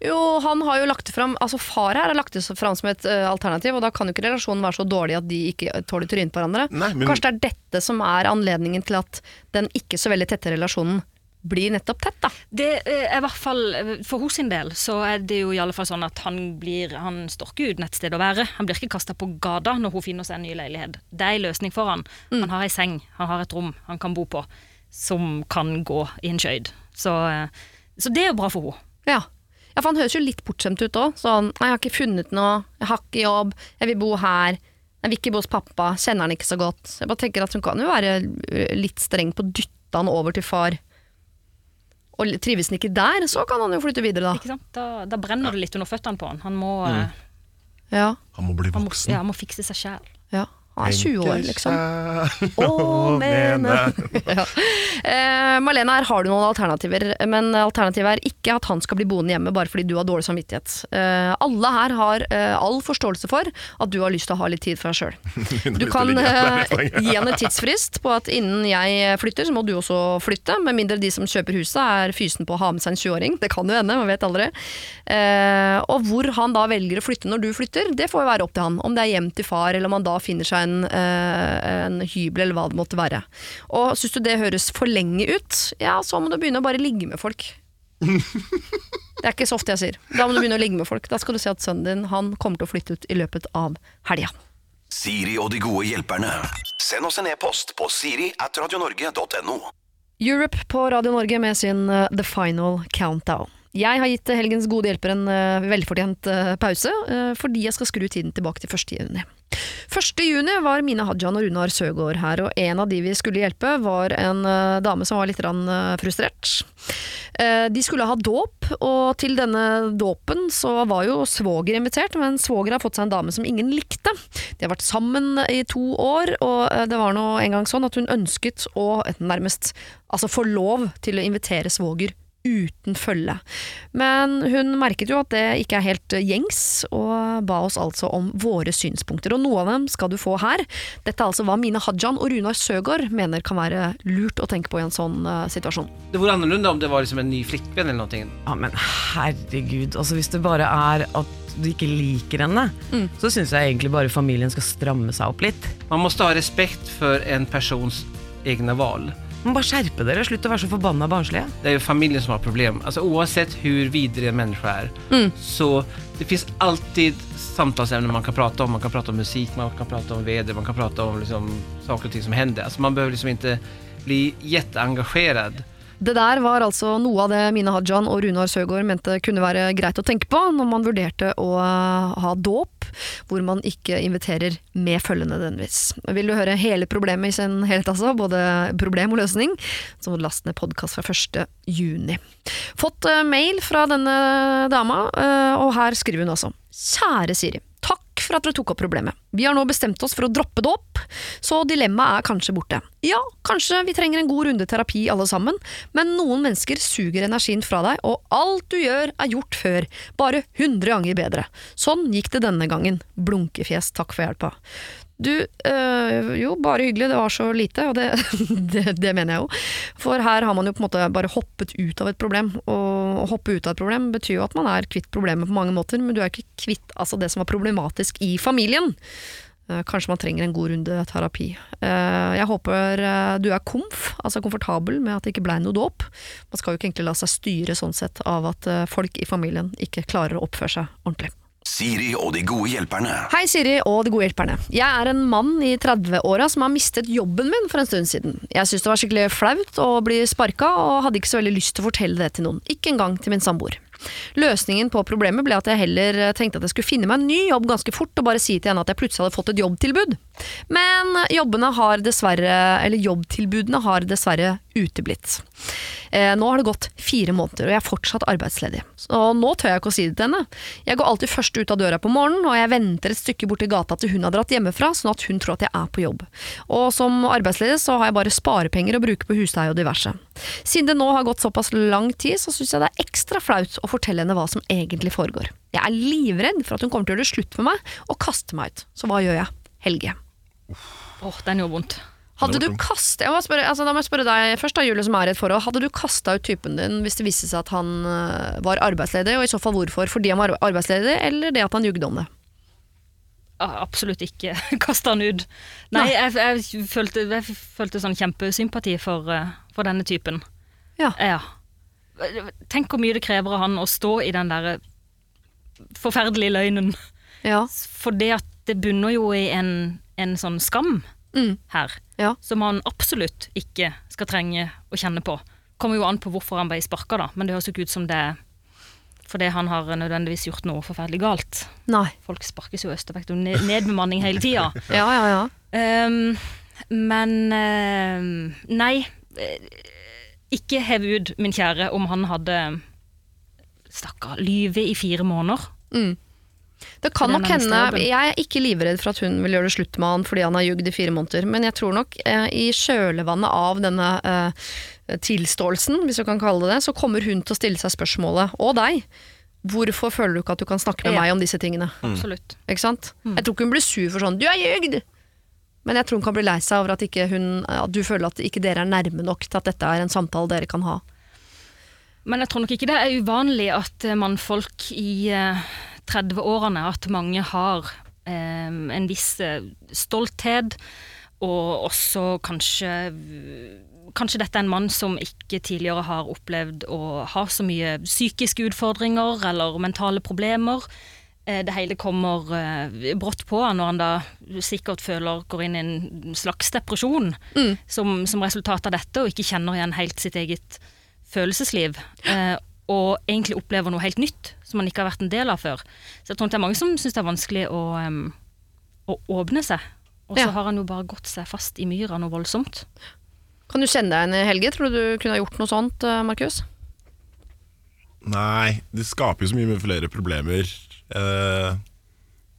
Jo, han har jo lagt det fram Altså far her har lagt det fram som et uh, alternativ, og da kan jo ikke relasjonen være så dårlig at de ikke tåler trynet på hverandre. Nei, men- Kanskje det er dette som er anledningen til at den ikke så veldig tette relasjonen blir nettopp tett, da. Det eh, er i hvert fall, eh, For hos sin del så er det jo i alle fall sånn at han blir Han storker uten et sted å være. Han blir ikke kasta på gata når hun finner seg en ny leilighet. Det er en løsning for han. Mm. Han har ei seng, han har et rom han kan bo på, som kan gå i en skøyd. Så, eh, så det er jo bra for henne. Ja. ja, for han høres jo litt bortskjemt ut òg. Sånn 'Jeg har ikke funnet noe, jeg har ikke jobb, jeg vil bo her'. Jeg vil ikke bo hos pappa, kjenner han ikke så godt. Jeg bare tenker at Hun kan jo være litt streng på å dytte han over til far. Og trives han ikke der, så kan han jo flytte videre, Ikke sant? Da, da brenner det litt under føttene på han. Han må, mm. Ja, Han må bli han må, ja, han må fikse seg sjæl. Han er 20 år, liksom. Å, mene. ja. eh, Malene, her har du noen alternativer, men alternativet er ikke at han skal bli boende hjemme bare fordi du har dårlig samvittighet. Eh, alle her har eh, all forståelse for at du har lyst til å ha litt tid for deg sjøl. Du kan eh, gi han en tidsfrist på at innen jeg flytter, så må du også flytte. Med mindre de som kjøper huset er fysen på å ha med seg en 20-åring. Det kan jo hende, man vet aldri. Eh, og hvor han da velger å flytte når du flytter, det får jo være opp til han. Om det er hjem til far, eller om han da finner seg en, eh, en hybel, eller hva det måtte være. Og syns du det høres for lenge ut, ja, så må du begynne å bare ligge med folk. Det er ikke så ofte jeg sier. Da må du begynne å ligge med folk. Da skal du se at sønnen din han kommer til å flytte ut i løpet av helga. Siri og de gode hjelperne. Send oss en e-post på siri at radionorge.no. Europe på Radio Norge med sin eh, The Final Countdown. Jeg har gitt helgens gode hjelper en eh, velfortjent eh, pause, eh, fordi jeg skal skru tiden tilbake til 1. juni. 1. juni var Mine Hajan og Runar Søgaard her, og en av de vi skulle hjelpe var en dame som var litt frustrert. De skulle ha dåp, og til denne dåpen så var jo svoger invitert, men svoger har fått seg en dame som ingen likte. De har vært sammen i to år, og det var nå en gang sånn at hun ønsket å nærmest altså få lov til å invitere svoger uten følge. Men hun merket jo at det ikke er helt gjengs, og ba oss altså om våre synspunkter. Og noe av dem skal du få her. Dette er altså hva Mine Hajan og Runar Søgaard mener kan være lurt å tenke på i en sånn eh, situasjon. Det var annerledes om det var liksom en ny flickvän eller noe? Ja, men herregud. Altså, hvis det bare er at du ikke liker henne, så syns jeg egentlig bare familien skal stramme seg opp litt. Man må ha respekt for en persons egne val. Men bare skjerpe dere, slutt å være så forbanna barnslige. Det er jo familien som har problem. Alltså, oavsett hvor videre en er, mm. så det fins alltid samtalsemner man kan prate om. Man kan prate om musikk, man kan prate om väder, man kan prate om liksom, saker og ting som hender. Altså, man behøver liksom ikke bli kjempeengasjert. Det der var altså noe av det Mina Hajan og Runar Søgaard mente kunne være greit å tenke på når man vurderte å eh, ha dåp, hvor man ikke inviterer med følge nødvendigvis. Vil du høre hele problemet i sin helhet, altså, både problem og løsning, så må du laste ned podkast fra 1. juni. Fått eh, mail fra denne dama, eh, og her skriver hun altså Kjære Siri. Takk for at dere tok opp problemet. Vi har nå bestemt oss for å droppe det opp, så dilemmaet er kanskje borte. Ja, kanskje vi trenger en god runde terapi alle sammen, men noen mennesker suger energien fra deg, og alt du gjør er gjort før, bare 100 ganger bedre. Sånn gikk det denne gangen. Blunkefjes, takk for hjelpa. Du, øh, jo, bare hyggelig, det var så lite, og det, det, det mener jeg jo. For her har man jo på en måte bare hoppet ut av et problem, og å hoppe ut av et problem betyr jo at man er kvitt problemet på mange måter, men du er ikke kvitt altså det som var problematisk i familien. Eh, Kanskje man trenger en god runde terapi. Eh, Jeg håper du er komf, altså komfortabel med at det ikke blei noe dåp. Man skal jo ikke egentlig la seg styre sånn sett av at folk i familien ikke klarer å oppføre seg ordentlig. Siri og de gode hjelperne. Hei Siri og de gode hjelperne. Jeg er en mann i 30-åra som har mistet jobben min for en stund siden. Jeg syntes det var skikkelig flaut å bli sparka, og hadde ikke så veldig lyst til å fortelle det til noen. Ikke engang til min samboer. Løsningen på problemet ble at jeg heller tenkte at jeg skulle finne meg en ny jobb ganske fort, og bare si til henne at jeg plutselig hadde fått et jobbtilbud. Men jobbene har dessverre, eller jobbtilbudene har dessverre uteblitt. Eh, nå har det gått fire måneder, og jeg er fortsatt arbeidsledig. Så nå tør jeg ikke å si det til henne. Jeg går alltid først ut av døra på morgenen, og jeg venter et stykke borti gata til hun har dratt hjemmefra, sånn at hun tror at jeg er på jobb. Og som arbeidsledig så har jeg bare sparepenger å bruke på husleie og diverse. Siden det nå har gått såpass lang tid, så syns jeg det er ekstra flaut å fortelle henne hva som egentlig foregår. Jeg er livredd for at hun kommer til å gjøre det slutt med meg og kaste meg ut. Så hva gjør jeg? Helge. Åh, den gjorde vondt. Hadde du kastet, jeg må spørre, altså, Da må jeg spørre deg først, da, Julie, som er i et forhold. Hadde du kasta ut typen din hvis det viste seg at han øh, var arbeidsledig, og i så fall hvorfor? Fordi han var arbeidsledig, eller det at han jugde om det? Ah, Absolutt ikke kaste han ut. Nei, jeg, jeg, følte, jeg følte sånn kjempesympati for, eh, for denne typen. Ja. Ja. Tenk hvor mye det krever av han å stå i den der forferdelige løgnen. Ja. For det at det bunner jo i en, en sånn skam Mm. her, Ja. som han absolutt ikke skal trenge å kjenne på. Kommer jo an på hvorfor han ble sparka, da, men det høres jo ikke ut som det er fordi han har nødvendigvis gjort noe forferdelig galt. Nei. Folk sparkes jo øst og vekk. Det er ned- nedbemanning hele tida. Ja, ja, ja. Um, men uh, nei. eh, Ikke hev ut, min kjære, om han hadde Stakkar, lyve i fire måneder. Mm. Det kan nok hende. Jeg er ikke livredd for at hun vil gjøre det slutt med han fordi han har jugd i fire måneder, men jeg tror nok eh, i kjølvannet av denne eh, tilståelsen, hvis du kan kalle det det, så kommer hun til å stille seg spørsmålet, og deg, hvorfor føler du ikke at du kan snakke med Ja. meg om disse tingene? Absolutt. Ikke sant? Jeg tror ikke hun blir sur for sånn 'du er jugd'! Men jeg tror hun kan bli lei seg over at, ikke hun, at du føler at ikke dere er nærme nok til at dette er en samtale dere kan ha. Men jeg tror nok ikke det er uvanlig at eh, mannfolk i eh, 30-årene, at mange har eh, en viss eh, stolthet, og også kanskje Kanskje dette er en mann som ikke tidligere har opplevd å ha så mye psykiske utfordringer eller mentale problemer. Eh, Det hele kommer brått på han når han da sikkert føler går inn i en slags depresjon som, som resultat av dette, og ikke kjenner igjen helt sitt eget følelsesliv. Og egentlig opplever noe helt nytt som man ikke har vært en del av før. Så jeg tror det er mange som syns det er vanskelig å, um, å åpne seg. Og så Ja. har han jo bare gått seg fast i myra noe voldsomt. Kan du kjenne deg igjen i Helge? Tror du du kunne ha gjort noe sånt, eh, Markus? Nei, det skaper jo så mye flere problemer eh,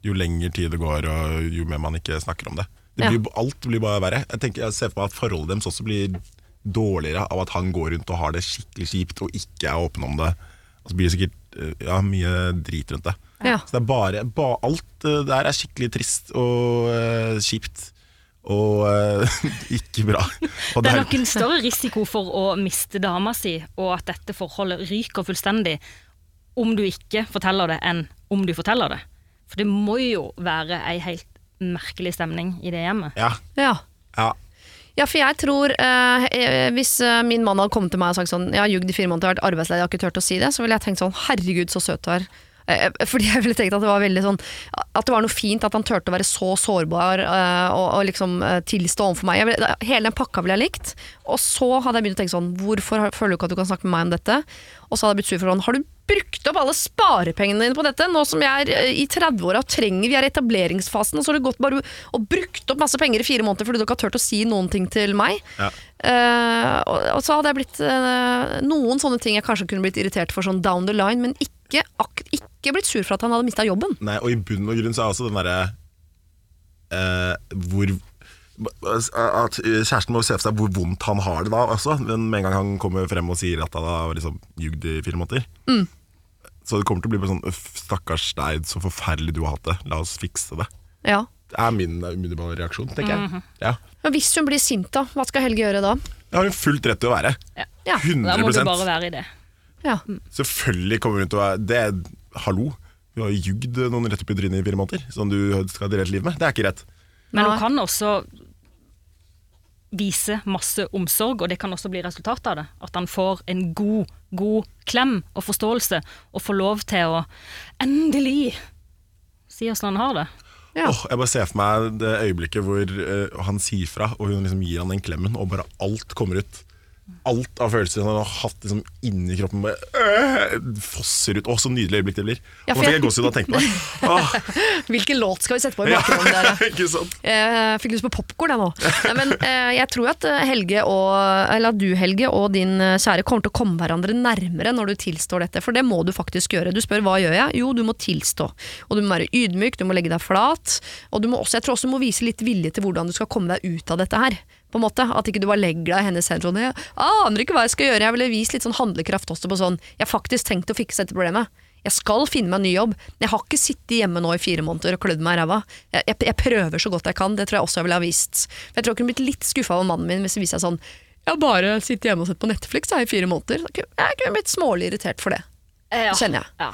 jo lenger tid det går, og jo mer man ikke snakker om det. det Ja. alt blir bare verre. Jeg, tenker, jeg ser for meg at forholdet deres også blir dårligere av at han går rundt og har det skikkelig kjipt og ikke er åpen om det. Og så blir det sikkert eh, ja, mye drit rundt det. Ja. Så det er bare, ba, Alt eh, der er skikkelig trist og uh, kjipt. Og uh, ikke bra. Og Det er nok en større risiko for å miste dama si, og at dette forholdet ryker fullstendig, om du ikke forteller det, enn om du forteller det. For det må jo være ei helt merkelig stemning i det hjemmet. ja, Ja. ja. Ja, for jeg tror eh, eh, Hvis eh, min mann hadde kommet til meg og sagt sånn Jeg har jugd i fire måneder, vært arbeidsledig, jeg har ikke turt å si det, så ville jeg tenkt sånn Herregud, så søt du er. Eh, Fordi jeg ville tenkt at det var veldig sånn At det var noe fint at han turte å være så sårbar eh, og, og liksom eh, tilstå overfor meg. Ville, hele den pakka ville jeg likt. Og så hadde jeg begynt å tenke sånn Hvorfor føler du ikke at du kan snakke med meg om dette? Og så hadde jeg blitt sur for sånn Har du brukt opp alle sparepengene dine på dette? Nå som jeg er eh, i 30-åra og trenger Vi er i etableringsfasen, og så har du gått bare og brukt opp masse penger i fire måneder fordi du ikke har turt å si noen ting til meg. Ja. Uh, og, og så hadde jeg blitt uh, noen sånne ting jeg kanskje kunne blitt irritert for sånn down the line, men ikke, ak ikke blitt sur for at han hadde mista jobben. Nei, og i bunn og grunn så er også den derre eh, Hvor At kjæresten må se for seg hvor vondt han har det da også. Men med en gang han kommer frem og sier at han har liksom jugd i fire måneder. Så det kommer til å bli bare sånn «Uff, Stakkars deg, så forferdelig du har hatt det. La oss fikse det. Ja. Det er min umiddelbare reaksjon, tenker jeg. Ja. Men hvis hun blir sint, da? Hva skal Helge gjøre da? Det har hun fullt rett til å være. Ja. 100 Da må du bare være i det. Ja. Selvfølgelig kommer hun til å være Det er Hallo! Du har jugd noen rett opp i trynet i fire måneder, som du skal dele et liv med. Det er ikke rett. Men hun kan også vise masse omsorg, og det kan også bli resultatet av det. At han får en god, god klem og forståelse, og får lov til å endelig si åssen han har det. Ja. Oh, jeg bare ser for meg det øyeblikket hvor uh, han sier fra, og hun liksom gir han den klemmen, og bare alt kommer ut. Alt av følelser han har hatt liksom inni kroppen, bare øh, fosser ut. Å, så nydelig øyeblikk det blir. Ja, Nå fikk jeg- gåsehud av å tenke på det. Hvilken låt skal vi sette på i bakgrunnen? der? ikke sant? Jeg fikk lyst på popkorn, jeg nå. Nei, men eh, jeg tror at eh, Helge og, eller du, Helge, og din eh, kjære kommer til å komme hverandre nærmere når du tilstår dette, for det må du faktisk gjøre. Du spør hva gjør jeg? Jo, du må tilstå. Og du må være ydmyk, du må legge deg flat, og du må også, jeg tror også du må vise litt vilje til hvordan du skal komme deg ut av dette her. På en måte, At ikke du bare legger deg i hennes hender sånn Jeg aner ikke hva jeg skal gjøre. Jeg ville vist litt sånn handlekraft også på sånn Jeg har faktisk tenkt å fikse dette problemet. Jeg skal finne meg en ny jobb. Jeg har ikke sittet hjemme nå i fire måneder og klødd meg i ræva. Jeg, jeg, jeg prøver så godt jeg kan. Det tror jeg også jeg ville ha vist. For jeg tror jeg kunne blitt litt skuffa over mannen min hvis det viser seg sånn Jeg har bare sittet hjemme og sett på Netflix jeg, i fire måneder. Jeg kunne blitt smålig irritert for det. Ja. Kjenner jeg. Ja.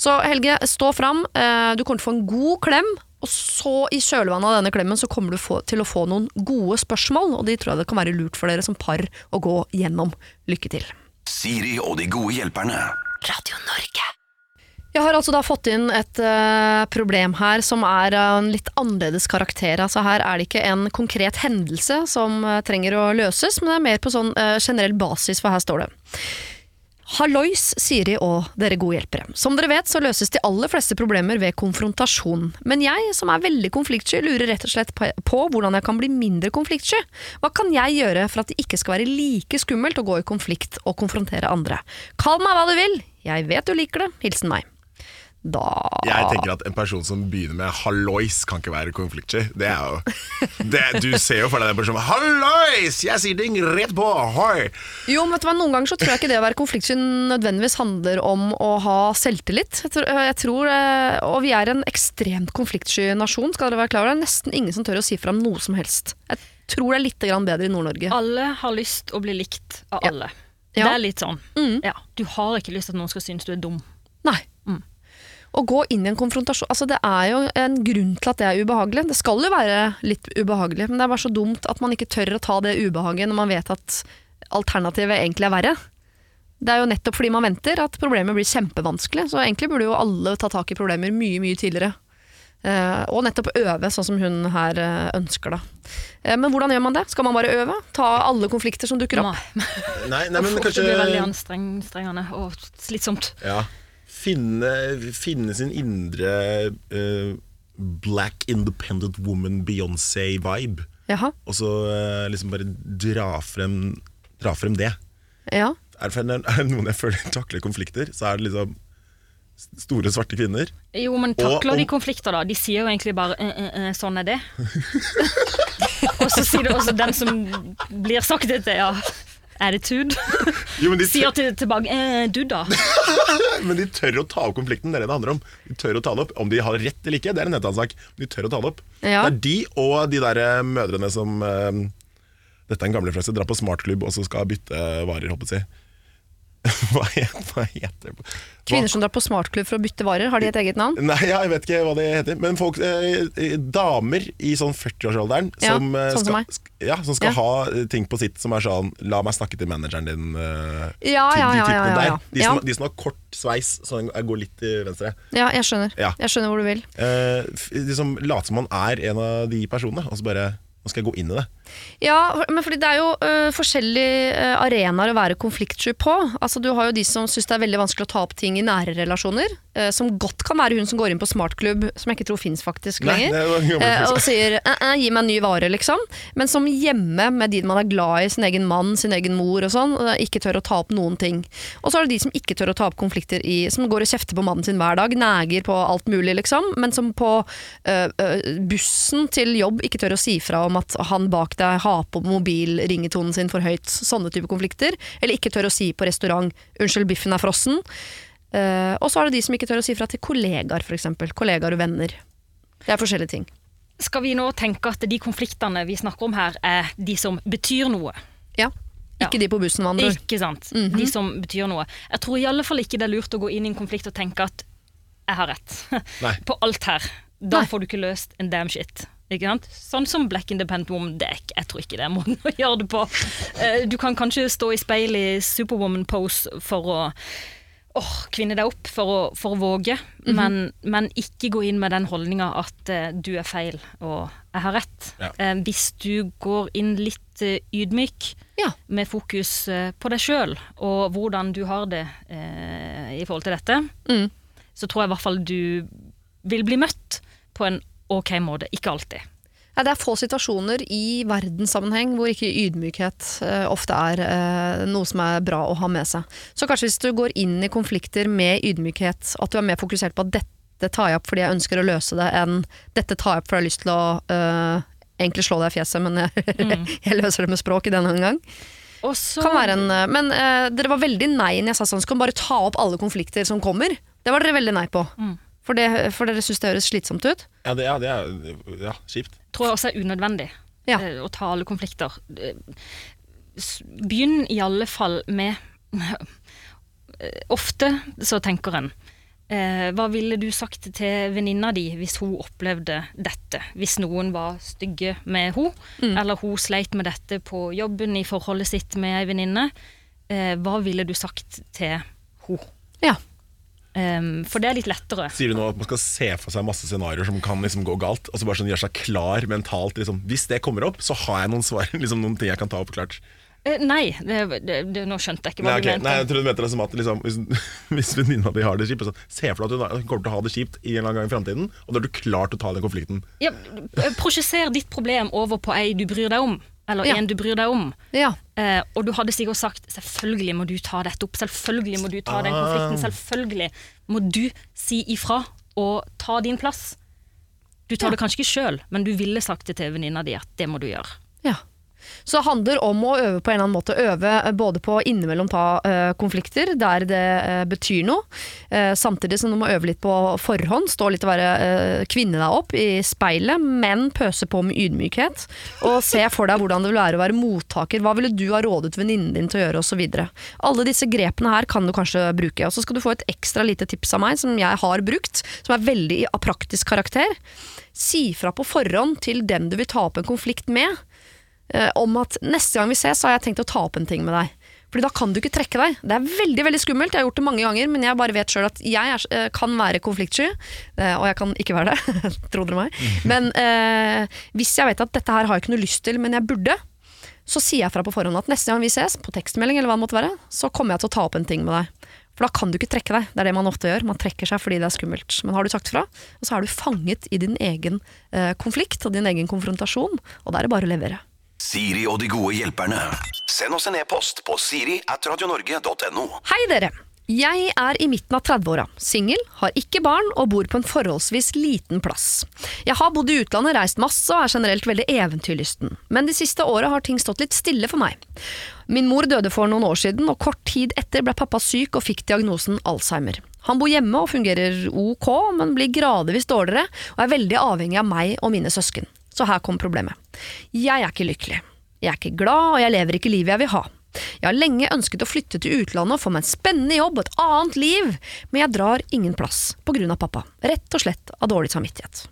Så Helge, stå fram. Eh, Du kommer til å få en god klem. Og så i kjølvannet av denne klemmen så kommer du få, til å få noen gode spørsmål, og de tror jeg det kan være lurt for dere som par å gå gjennom. Lykke til. Siri og de gode hjelperne. Radio Norge. Jeg har altså da fått inn et uh, problem her som er av en litt annerledes karakter. Altså her er det ikke en konkret hendelse som uh, trenger å løses, men det er mer på sånn uh, generell basis, for her står det. Hallois, Siri og dere gode hjelpere. Som dere vet så løses de aller fleste problemer ved konfrontasjon. Men jeg, som er veldig konfliktsky, lurer rett og slett på hvordan jeg kan bli mindre konfliktsky. Hva kan jeg gjøre for at det ikke skal være like skummelt å gå i konflikt og konfrontere andre? Kall meg hva du vil, jeg vet du liker det. Hilsen meg. Da Jeg tenker at en person som begynner med 'hallois', kan ikke være konfliktsky. Det er jo det, Du ser jo for deg den personen 'hallois', jeg sier ting rett på, hoi! Jo, men vet du hva, Noen ganger så tror jeg ikke det å være konfliktsky nødvendigvis handler om å ha selvtillit. Jeg tror, jeg tror, eh, Og vi er en ekstremt konfliktsky nasjon, skal dere være klar over. Det er nesten ingen som tør å si fram noe som helst. Jeg tror det er litt bedre i Nord-Norge. Alle har lyst å bli likt av alle. Ja. Det er litt sånn. Mm. Ja, du har ikke lyst til at noen skal synes du er dum. Nei. Å gå inn i en konfrontasjon altså Det er jo en grunn til at det er ubehagelig. Det skal jo være litt ubehagelig, men det er bare så dumt at man ikke tør å ta det ubehaget når man vet at alternativet egentlig er verre. Det er jo nettopp fordi man venter at problemet blir kjempevanskelig, så egentlig burde jo alle ta tak i problemer mye, mye tidligere. Eh, og nettopp øve, sånn som hun her eh, ønsker. da. Eh, men hvordan gjør man det? Skal man bare øve? Ta alle konflikter som dukker opp? Nei, Nei, nei men kanskje Det blir veldig anstrengende og slitsomt. Ja. Finne, finne sin indre uh, black independent woman Beyoncé-vibe. Og så uh, liksom bare dra frem, dra frem det. ja. Er det, er noen jeg føler takler konflikter, så er det liksom store, svarte kvinner. Jo, men takler Og- de konflikter, da? De sier jo egentlig bare eh, eh, eh, 'sånn er det'. og så sier det også den som blir sagt det til, ja, attitude, Jo, men de, sier til, tilbake eh, 'du, da'. men de tør å ta opp konflikten, det er det det handler om. De tør å ta det opp. Om de har rett eller ikke, det er en helt annen sak. De tør å ta det opp. Ja. Det er de og de der eh, mødrene som eh, Dette er en gamlefrase. Drar på smartklubb og så skal bytte varer, håper jeg. Hva heter, hva heter det? Kvinner som drar på smartklubb for å bytte varer, har de et eget navn? Nei, jeg vet ikke hva det heter. Men folk, eh, damer i sånn 40-årsalderen Ja, som, eh, sånn som skal, sk- ja, som skal Ja. ha eh, ting på sitt som er sånn La meg snakke til manageren din. eh, Ja, ja, de ja, ja, ja, ja. De som, de som har kort sveis, så jeg går litt til venstre. Ja, jeg skjønner. Ja. Jeg skjønner hvor du vil. Eh, de som later som man er en av de personene, og så bare Nå skal jeg gå inn i det. Ja, men fordi det er jo uh, forskjellige øh, arenaer å være konfliktsky på. Altså, du har jo de som syns det er veldig vanskelig å ta opp ting i nære relasjoner. Øh, som godt kan være hun som går inn på smartklubb, som jeg ikke tror fins faktisk lenger. Nei, eh, og sier eh, eh, 'gi meg en ny vare', liksom. Men som hjemme med de man er glad i, sin egen mann, sin egen mor og sånn, ikke tør å ta opp noen ting. Og så er det de som ikke tør å ta opp konflikter i Som går og kjefter på mannen sin hver dag, neger på alt mulig, liksom. Men som på øh, bussen til jobb ikke tør å si fra om at han bak deg har på mobilringetonen sin for høyt. Sånne type konflikter. Eller ikke tør å si på restaurant 'unnskyld, biffen er frossen'. Eh, og så er det de som ikke tør å si fra til kollegaer, f.eks. Kollegaer og venner. Det er forskjellige ting. Skal vi nå tenke at de konfliktene vi snakker om her, er de som betyr noe? Ja. Ikke de på bussen, med andre ord. Ikke sant? Mhm. De som betyr noe. Jeg tror i alle fall ikke det er lurt å gå inn i en konflikt og tenke at jeg har rett på alt her. Da Nei. får du ikke løst en damn shit. Ikke sant? Sånn som Black Independent Woman Deck. Jeg tror ikke det er måten å gjøre det på. Eh, Du kan kanskje stå i speil i Superwoman-pose for å åh, kvinne deg opp, for å, for å våge, Mhm. men, men ikke gå inn med den holdninga at uh, du er feil og jeg har rett. Ja. Uh, hvis du går inn litt uh, ydmyk, Ja. med fokus på deg sjøl og hvordan du har det i forhold til dette, Mm. så tror jeg i hvert fall du vil bli møtt på en ok måte. Ikke alltid. Ja, det er få situasjoner i verdenssammenheng hvor ikke ydmykhet eh, ofte er eh, noe som er bra å ha med seg. Så kanskje hvis du går inn i konflikter med ydmykhet, at du er mer fokusert på at dette tar jeg opp fordi jeg ønsker å løse det, enn dette tar jeg opp fordi jeg har lyst til å eh, egentlig slå deg i fjeset, men jeg, jeg løser det med språk i denne omgang. Også... Kan være en, men dere var veldig nei når jeg sa sånn, skal kan bare ta opp alle konflikter som kommer? Det var dere veldig nei på. For, det, for dere syns det høres slitsomt ut? Ja, det, ja, det er ja, kjipt. tror jeg også er unødvendig Ja. eh, å ta alle konflikter. Begynn i alle fall med Ofte så tenker en eh, Hva ville du sagt til venninna di hvis hun opplevde dette? Hvis noen var stygge med henne, eller hun sleit med dette på jobben i forholdet sitt med ei venninne. Eh, hva ville du sagt til henne? Ja. Um, for det er litt lettere. Sier du nå at man skal se for seg masse scenarioer som kan liksom gå galt, og så bare sånn gjøre seg klar mentalt? Liksom. Hvis det kommer opp, så har jeg noen svar. Liksom, noen ting jeg kan ta opp klart. Uh, nei, det, det, det, nå skjønte jeg ikke hva Nei, du mente. Nei, jeg tror du mente det som at liksom, hvis, hvis venninna di har det kjipt, så se for deg at hun hun kommer til å ha det kjipt i en eller annen gang i framtiden, og da er du klar til å ta den konflikten. Ja, Prosjesser ditt problem over på ei du bryr deg om, eller Ja. en du bryr deg om. Ja. Eh, og du hadde sikkert sagt 'selvfølgelig må du ta dette opp', 'selvfølgelig må du ta den konflikten', 'selvfølgelig må du si ifra og ta din plass'. Du tar Ja. det kanskje ikke sjøl, men du ville sagt det til venninna di at det må du gjøre. Ja. Så det handler om å øve på en eller annen måte. Øve eh, både på innimellom ta uh, konflikter der det uh, betyr noe, uh, samtidig som du må øve litt på forhånd. Stå litt og være kvinne deg opp i speilet, men pøse på med ydmykhet. Og se for deg hvordan det vil være å være mottaker. Hva ville du ha rådet venninnen din til å gjøre, osv. Alle disse grepene her kan du kanskje bruke. Og så skal du få et ekstra lite tips av meg, som jeg har brukt, som er veldig av praktisk karakter. Si fra på forhånd til den du vil ta opp en konflikt med om at neste gang vi ses, så har jeg tenkt å ta opp en ting med deg. Fordi da kan du ikke trekke deg. Det er veldig veldig skummelt, jeg har gjort det mange ganger, men jeg bare vet sjøl at jeg er, eh, kan være konfliktsky, eh, og jeg kan ikke være det, tro dere meg. Men eh, hvis jeg vet at dette her har jeg ikke noe lyst til, men jeg burde, så sier jeg fra på forhånd at neste gang vi ses, på tekstmelding eller hva det måtte være, så kommer jeg til å ta opp en ting med deg. For da kan du ikke trekke deg. Det er det man ofte gjør. Man trekker seg fordi det er skummelt. Men har du sagt fra, så er du fanget i din egen eh, konflikt og din egen konfrontasjon, og da er det bare å levere. Siri og de gode hjelperne. Send oss en e-post på siri at radionorge.no. Hei dere! Jeg er i midten av 30-åra, singel, har ikke barn og bor på en forholdsvis liten plass. Jeg har bodd i utlandet, reist masse og er generelt veldig eventyrlysten, men de siste åra har ting stått litt stille for meg. Min mor døde for noen år siden, og kort tid etter ble pappa syk og fikk diagnosen Alzheimer. Han bor hjemme og fungerer ok, men blir gradvis dårligere og er veldig avhengig av meg og mine søsken. Så her kom problemet. Jeg er ikke lykkelig. Jeg er ikke glad, og jeg lever ikke livet jeg vil ha. Jeg har lenge ønsket å flytte til utlandet og få meg en spennende jobb og et annet liv, men jeg drar ingen plass på grunn av pappa, rett og slett av dårlig samvittighet.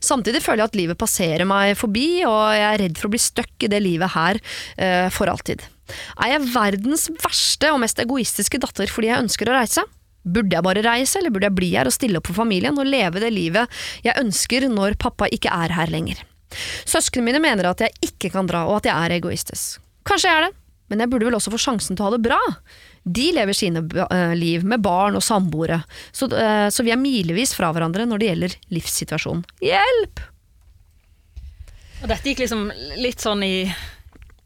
Samtidig føler jeg at livet passerer meg forbi, og jeg er redd for å bli stuck i det livet her eh, for alltid. Er jeg verdens verste og mest egoistiske datter fordi jeg ønsker å reise? Burde jeg bare reise, eller burde jeg bli her og stille opp for familien og leve det livet jeg ønsker når pappa ikke er her lenger? Søsknene mine mener at jeg ikke kan dra, og at jeg er egoistisk. Kanskje jeg er det, men jeg burde vel også få sjansen til å ha det bra. De lever sine eh, liv med barn og samboere, så, eh, så vi er milevis fra hverandre når det gjelder livssituasjonen. Hjelp! Og dette gikk liksom litt sånn i,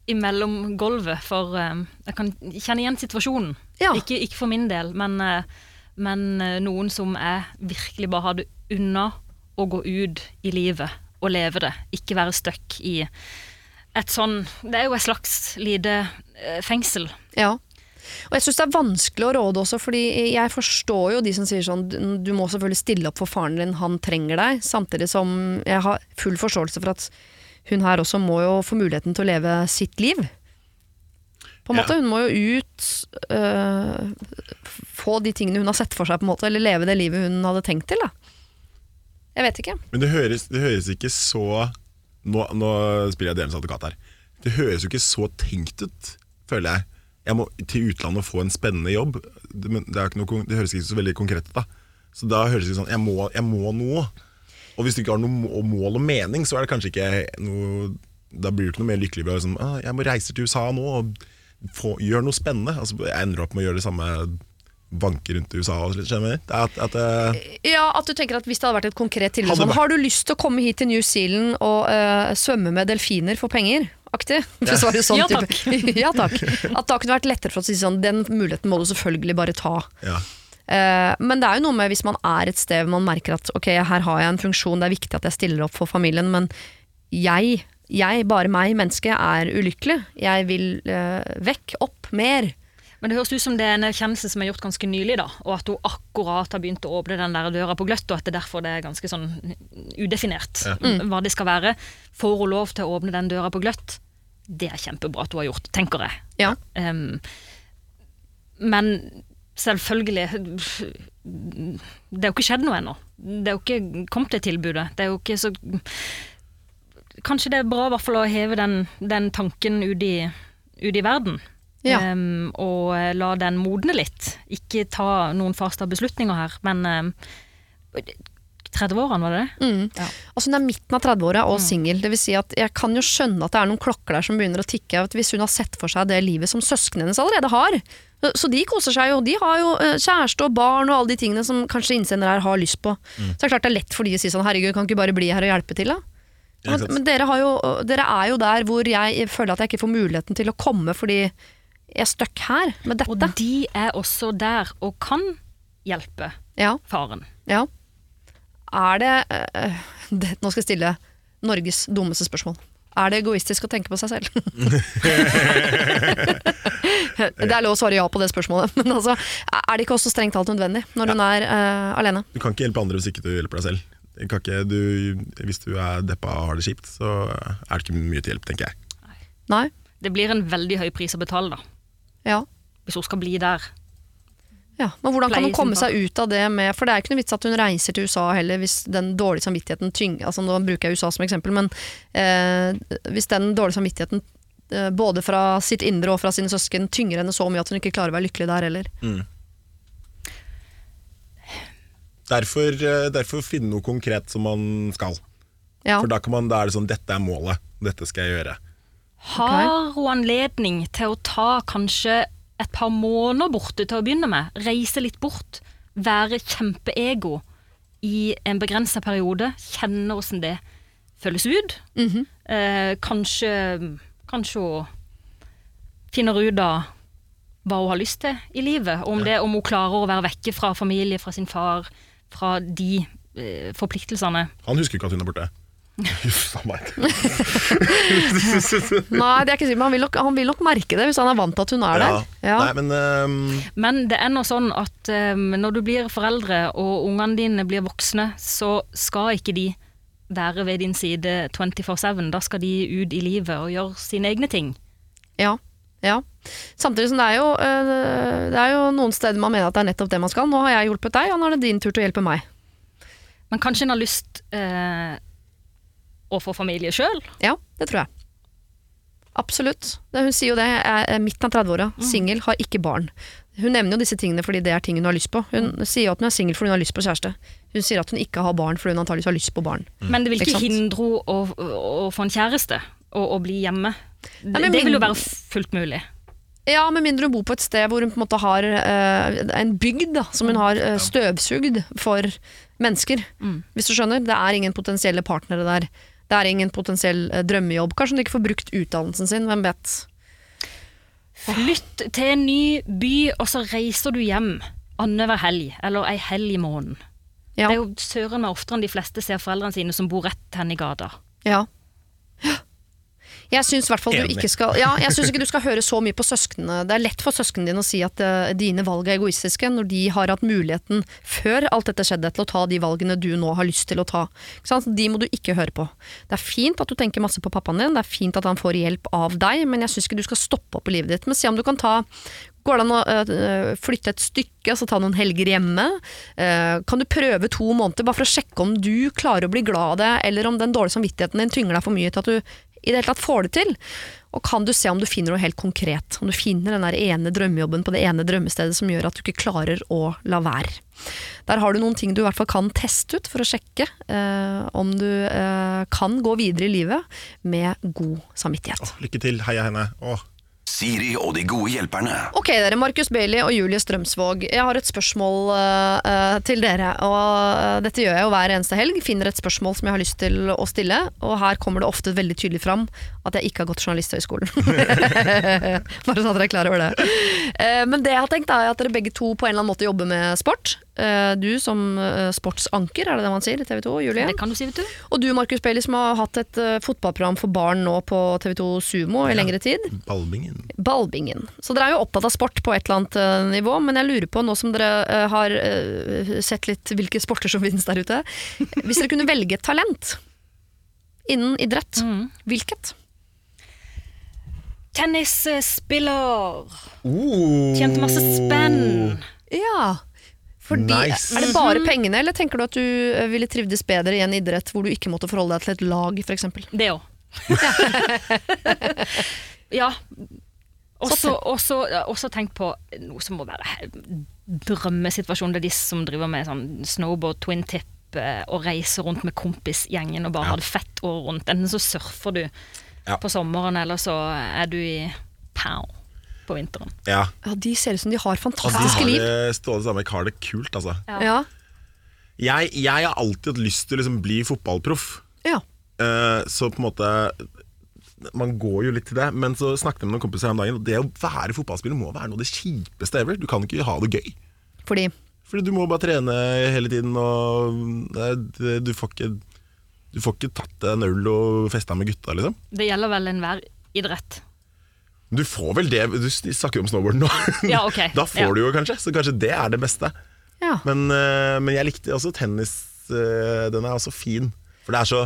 i mellomgulvet, for eh, jeg kan kjenne igjen situasjonen. Ja. Ikke, ikke for min del, men, men noen som jeg virkelig bare hadde unna å gå ut i livet og leve det. Ikke være stuck i et sånn Det er jo et slags lite eh, fengsel. Ja. Og jeg syns det er vanskelig å råde også, fordi jeg forstår jo de som sier sånn du må selvfølgelig stille opp for faren din, han trenger deg. Samtidig som jeg har full forståelse for at hun her også må jo få muligheten til å leve sitt liv. På en Ja. måte, Hun må jo ut, øh, få de tingene hun har sett for seg, på en måte, eller leve det livet hun hadde tenkt til. da. Jeg vet ikke. Men det høres, det høres ikke så nå, nå spiller jeg delens advokat her. Det høres jo ikke så tenkt ut, føler jeg. Jeg må til utlandet og få en spennende jobb. Det, det, ikke noe, det høres ikke så veldig konkret ut. da Så da høres det ut sånn Jeg må, jeg må noe. Og hvis du ikke har noe mål og mening, så er det kanskje ikke noe Da blir du ikke noe mer lykkelig ved å liksom, ah, Jeg må reise til USA nå og gjøre noe spennende. Altså, jeg ender opp med å gjøre det samme vanke rundt i USA. og slitt, skjønner du? At, at uh, Ja, at du tenker at Hvis det hadde vært et konkret tilbud sånn, Har du lyst til å komme hit til New Zealand og uh, svømme med delfiner for penger? Aktig. Det sånn Ja, type- ja takk. At da kunne det vært lettere for å si sånn Den muligheten må du selvfølgelig bare ta. ja. Eh, men det er jo noe med hvis man er et sted hvor man merker at ok, her har jeg en funksjon, det er viktig at jeg stiller opp for familien, men jeg, jeg bare meg, mennesket, er ulykkelig. Jeg vil vekk, opp, mer. Men det høres ut som det er en erkjennelse som er gjort ganske nylig, da, og at hun akkurat har begynt å åpne den der døra på gløtt, og at det derfor det er ganske sånn udefinert mm, hva det skal være. Får hun lov til å åpne den døra på gløtt? Det er kjempebra at hun har gjort, tenker jeg. Ja. Um, men selvfølgelig Det er jo ikke skjedd noe ennå. Det er jo ikke kommet til tilbudet. Det er jo ikke så Kanskje det er bra i hvert fall å heve den, den tanken ut i, ut i verden. Ja. Um, og eh, la den modne litt. Ikke ta noen faste beslutninger her, men um, 30-årene, var det det? Mm. Ja. Altså Hun er midten av 30-åra og singel. Det vil si at jeg kan jo skjønne at det er noen klokker der som begynner å tikke. At hvis hun har sett for seg det livet som søsknene hennes allerede har. Så de koser seg jo. De har jo eh, kjæreste og barn og alle de tingene som kanskje innsender her har lyst på. Så det er klart det er lett for de å si sånn herregud, kan ikke bare bli her og hjelpe til, da? Men, men dere, har jo, dere er jo der hvor jeg føler at jeg ikke får muligheten til å komme fordi er stuck her med dette. Og de er også der og kan hjelpe Ja, faren. ja. Er det, eh, det Nå skal jeg stille Norges dummeste spørsmål. Er det egoistisk å tenke på seg selv? det er lov å svare ja på det spørsmålet, men altså, er det ikke også strengt talt nødvendig når hun er uh, alene? Du kan ikke hjelpe andre hvis ikke du hjelper deg selv. Du kan ikke, du, hvis du er deppa og har det kjipt, så er det ikke mye til hjelp, tenker jeg. Nei? Det blir en veldig høy pris å betale, da. Ja. Hvis hun skal bli der. ja. Men hvordan kan hun komme seg ut av det med For det er ikke noe vits at hun reiser til USA heller hvis den dårlige samvittigheten tynger Altså Nå bruker jeg USA som eksempel, men eh, hvis den dårlige samvittigheten eh, både fra sitt indre og fra sine søsken, tynger henne så mye at hun ikke klarer å være lykkelig der heller. Derfor, eh, derfor finne noe konkret som man skal. Ja. For da, kan man, da er det sånn Dette er målet. Dette skal jeg gjøre. Har hun anledning til å ta kanskje et par måneder borte til å begynne med? Reise litt bort? Være kjempeego i en begrensa periode? Kjenne åssen det føles ut? eh, kanskje, kanskje hun finner ut av hva hun har lyst til i livet. Om, det, om hun klarer å være vekke fra familie, fra sin far, fra de eh, forpliktelsene. Han husker ikke at hun er borte. Huff a meg. Nei, det er ikke sikkert, men han vil, nok, han vil nok merke det hvis han er vant til at hun er Ja. der. Ja. Nei, men ehm, Men det er nå sånn at um, når du blir foreldre og ungene dine blir voksne, så skal ikke de være ved din side 24-7. Da skal de ut i livet og gjøre sine egne ting. Ja, ja. Samtidig som det er, jo, øh, det er jo noen steder man mener at det er nettopp det man skal. Nå har jeg hjulpet deg, og nå er det din tur til å hjelpe meg. Men kanskje en har lyst eh, å få familie sjøl? Ja, det tror jeg. Absolutt. Det, hun sier jo det, jeg er midten av 30-åra, singel, har ikke barn. Hun nevner jo disse tingene fordi det er ting hun har lyst på. Hun sier jo at hun er singel fordi hun har lyst på kjæreste. Hun sier at hun ikke har barn fordi hun antakeligvis har lyst på barn. Men det vil Ikke ikke hindre henne å, å, få en kjæreste og, å bli hjemme. Det, Nei, det vil jo være fullt mulig. Ja, med mindre hun bor på et sted hvor hun på en måte har eh, en bygd da, som hun har eh, støvsugd for mennesker. Hvis du skjønner. Det er ingen potensielle partnere der. Det er ingen potensiell eh, drømmejobb. Kanskje hun ikke får brukt utdannelsen sin, hvem vet. Flytt til en ny by, og så reiser du hjem annenhver helg, eller ei helg i måneden. Ja. Det er jo søren meg oftere enn de fleste ser foreldrene sine som bor rett hen i gata. Ja. Jeg syns ja, Jeg synes ikke du skal høre så mye på søsknene. Det er lett for søsknene dine å si at uh, dine valg er egoistiske, når de har hatt muligheten før alt dette skjedde, til å ta de valgene du nå har lyst til å ta. De må du ikke høre på. Det er fint at du tenker masse på pappaen din, det er fint at han får hjelp av deg, men jeg syns ikke du skal stoppe opp i livet ditt. Men se om du kan ta Går det an å øh, flytte et stykke, altså ta noen helger hjemme? Eh, kan du prøve to måneder bare for å sjekke om du klarer å bli glad av det, eller om den dårlige samvittigheten din tynger deg for mye til at du i det hele tatt får det til? Og kan du se om du finner noe helt konkret? Om du finner den der ene drømmejobben på det ene drømmestedet som gjør at du ikke klarer å la være? Der har du noen ting du i hvert fall kan teste ut for å sjekke eh, om du eh, kan gå videre i livet med god samvittighet. lykke til. Heia henne. Åh. Siri og de gode hjelperne. Ok dere, Markus Bailey og Julie Strømsvåg. Jeg har et spørsmål eh, til dere. og eh, Dette gjør jeg jo hver eneste helg. Finner et spørsmål som jeg har lyst til å stille. Og her kommer det ofte veldig tydelig fram at jeg ikke har gått Journalisthøgskolen. Bare så at dere er klar over det. Uh, men det jeg har tenkt er at dere begge to på en eller annen måte jobber med sport. Eh, du som eh, sportsanker, er det det man sier i TV 2, Julie? Det kan du si, vet du. Og du Markus Bailey som har hatt et eh, fotballprogram for barn nå på TV 2 Sumo i lengre tid. Ballbingen. Ballbingen. Så dere er jo opptatt av sport på et eller annet nivå, men jeg lurer på, nå som dere har sett litt hvilke sporter som finnes der ute Hvis dere kunne velge et talent innen idrett, hvilket? Tennisspiller. Uh. Tjente masse spenn. Ja. Fordi, Nice. Er det bare pengene, eller tenker du at du eh, ville trivdes bedre i en idrett hvor du ikke måtte forholde deg til et lag, f.eks.? Det òg. ja. Også, også, også tenk på noe som må være drømmesituasjonen. Det er de som driver med sånn snowboard, twin tip eh, og reiser rundt med kompisgjengen og bare har det fett året rundt. Enten så surfer du Ja. på sommeren, eller så er du i pow på vinteren. Ja. Ja, De ser ut som de har Altså, de fantastiske har liv. det, Sandvik har det kult, altså. Ja. Jeg, jeg har alltid hatt lyst til å liksom bli fotballproff. ja. Uh, så på en måte Man går jo litt til det, men så snakket jeg med noen kompiser her om dagen. Og det å være fotballspiller må være noe av det kjipeste ever. Du kan ikke ha det gøy. Fordi Fordi du må bare trene hele tiden, og det, det, du får ikke Du får ikke tatt deg en øl og festa med gutta, liksom. Det gjelder vel enhver idrett. Du får vel det Du snakker jo om snowboard nå. Ja, okay. da får Ja. du jo kanskje, så kanskje det er det beste. Ja. Men, eh, men jeg likte også tennis. eh, den er også fin. For det er så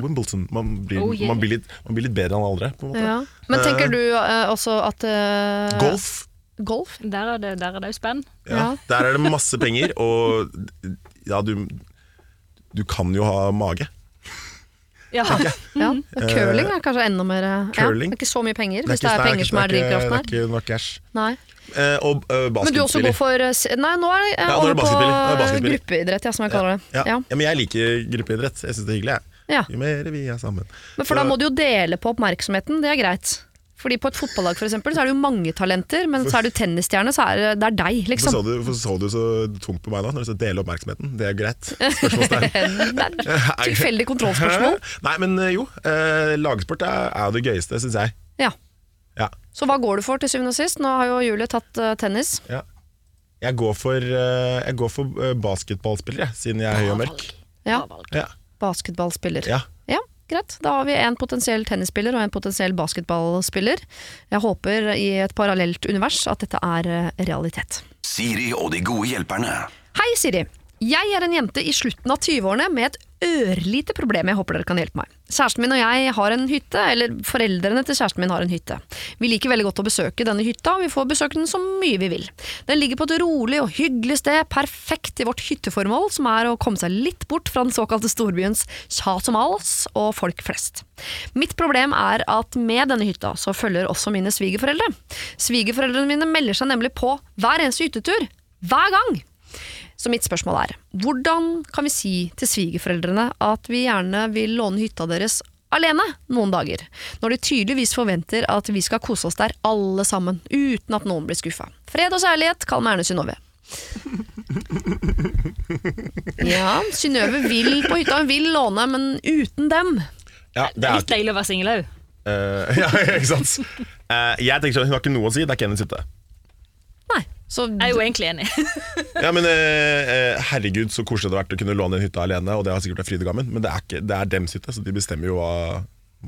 Wimbledon. Man blir, Oh, yeah. man blir, litt, man blir litt bedre enn andre, på en måte. ja. Men tenker du uh, også at uh, Golf. Golf? Der er det, der er det jo spenn. Ja. Ja. Der er det masse penger, og ja, du, du kan jo ha mage. Ja. Ja. Curling er kanskje enda mer eh, ja, det er ikke så mye penger, er hvis det er penger som er drivkraften her. Det er ikke noe cash. Nei. Eh, og uh, Men du også går basketspiller. for eh, Nei, nå er det Ja, nå er det på eh, gruppeidrett, ja, som jeg kaller det. Ja. Ja. ja, men jeg liker gruppeidrett. Jeg syns det er hyggelig. Jeg. Ja. Jo mer vi er sammen. Men for da må du jo dele på oppmerksomheten, det er greit. Fordi på et fotballag for eksempel, så er det jo mange talenter, men så er du tennisstjerne, så er det, det er deg, Hvorfor liksom. så, du, hvorfor så du så tungt på meg da, når du sa dele oppmerksomheten? Det er greit. Spørsmålstegn. Tilfeldig kontrollspørsmål. Nei, men eh, jo. Eh, lagsport er, er det gøyeste, syns jeg. Ja. Ja. Så hva går du for til syvende og sist? Nå har jo Julie tatt uh, tennis. ja. Jeg går for, uh, jeg går for uh, basketballspiller, jeg, siden jeg er høy og mørk. Ja. Ja. Basketballspiller. ja. Greit. Da har vi en potensiell tennisspiller og en potensiell basketballspiller. Jeg håper i et parallelt univers at dette er eh, realitet. Siri og de gode hjelperne. Hei, Siri. Jeg er en jente i slutten av 20-årene med et ørlite problem jeg håper dere kan hjelpe meg. Kjæresten min og jeg har en hytte, eller foreldrene til kjæresten min har en hytte. Vi liker veldig godt å besøke denne hytta, og vi får besøke den så mye vi vil. Den ligger på et rolig og hyggelig sted, perfekt i vårt hytteformål, som er å komme seg litt bort fra den såkalte storbyens kjas og mas og folk flest. Mitt problem er at med denne hytta så følger også mine svigerforeldre. Svigerforeldrene mine melder seg nemlig på hver eneste hyttetur. Hver gang! Så mitt spørsmål er, hvordan kan vi si til svigerforeldrene at vi gjerne vil låne hytta deres alene noen dager, når de tydeligvis forventer at vi skal kose oss der alle sammen, uten at noen blir skuffa. Fred og kjærlighet, kall meg gjerne Synnøve. Ja, Synnøve vil på hytta, hun vil låne, men uten dem. ja det er er litt deilig å være singel òg. Uh, ja, ikke sant? Uh, jeg tenker sånn, Hun har ikke noe å si, det er ikke hennes hytte. Så Jeg er jo egentlig enig. Ja, men eh, eh, Herregud, så koselig det hadde vært å kunne låne en hytte alene, og det har sikkert vært og men det er, ikke, det er dems hytte, så de bestemmer jo hva,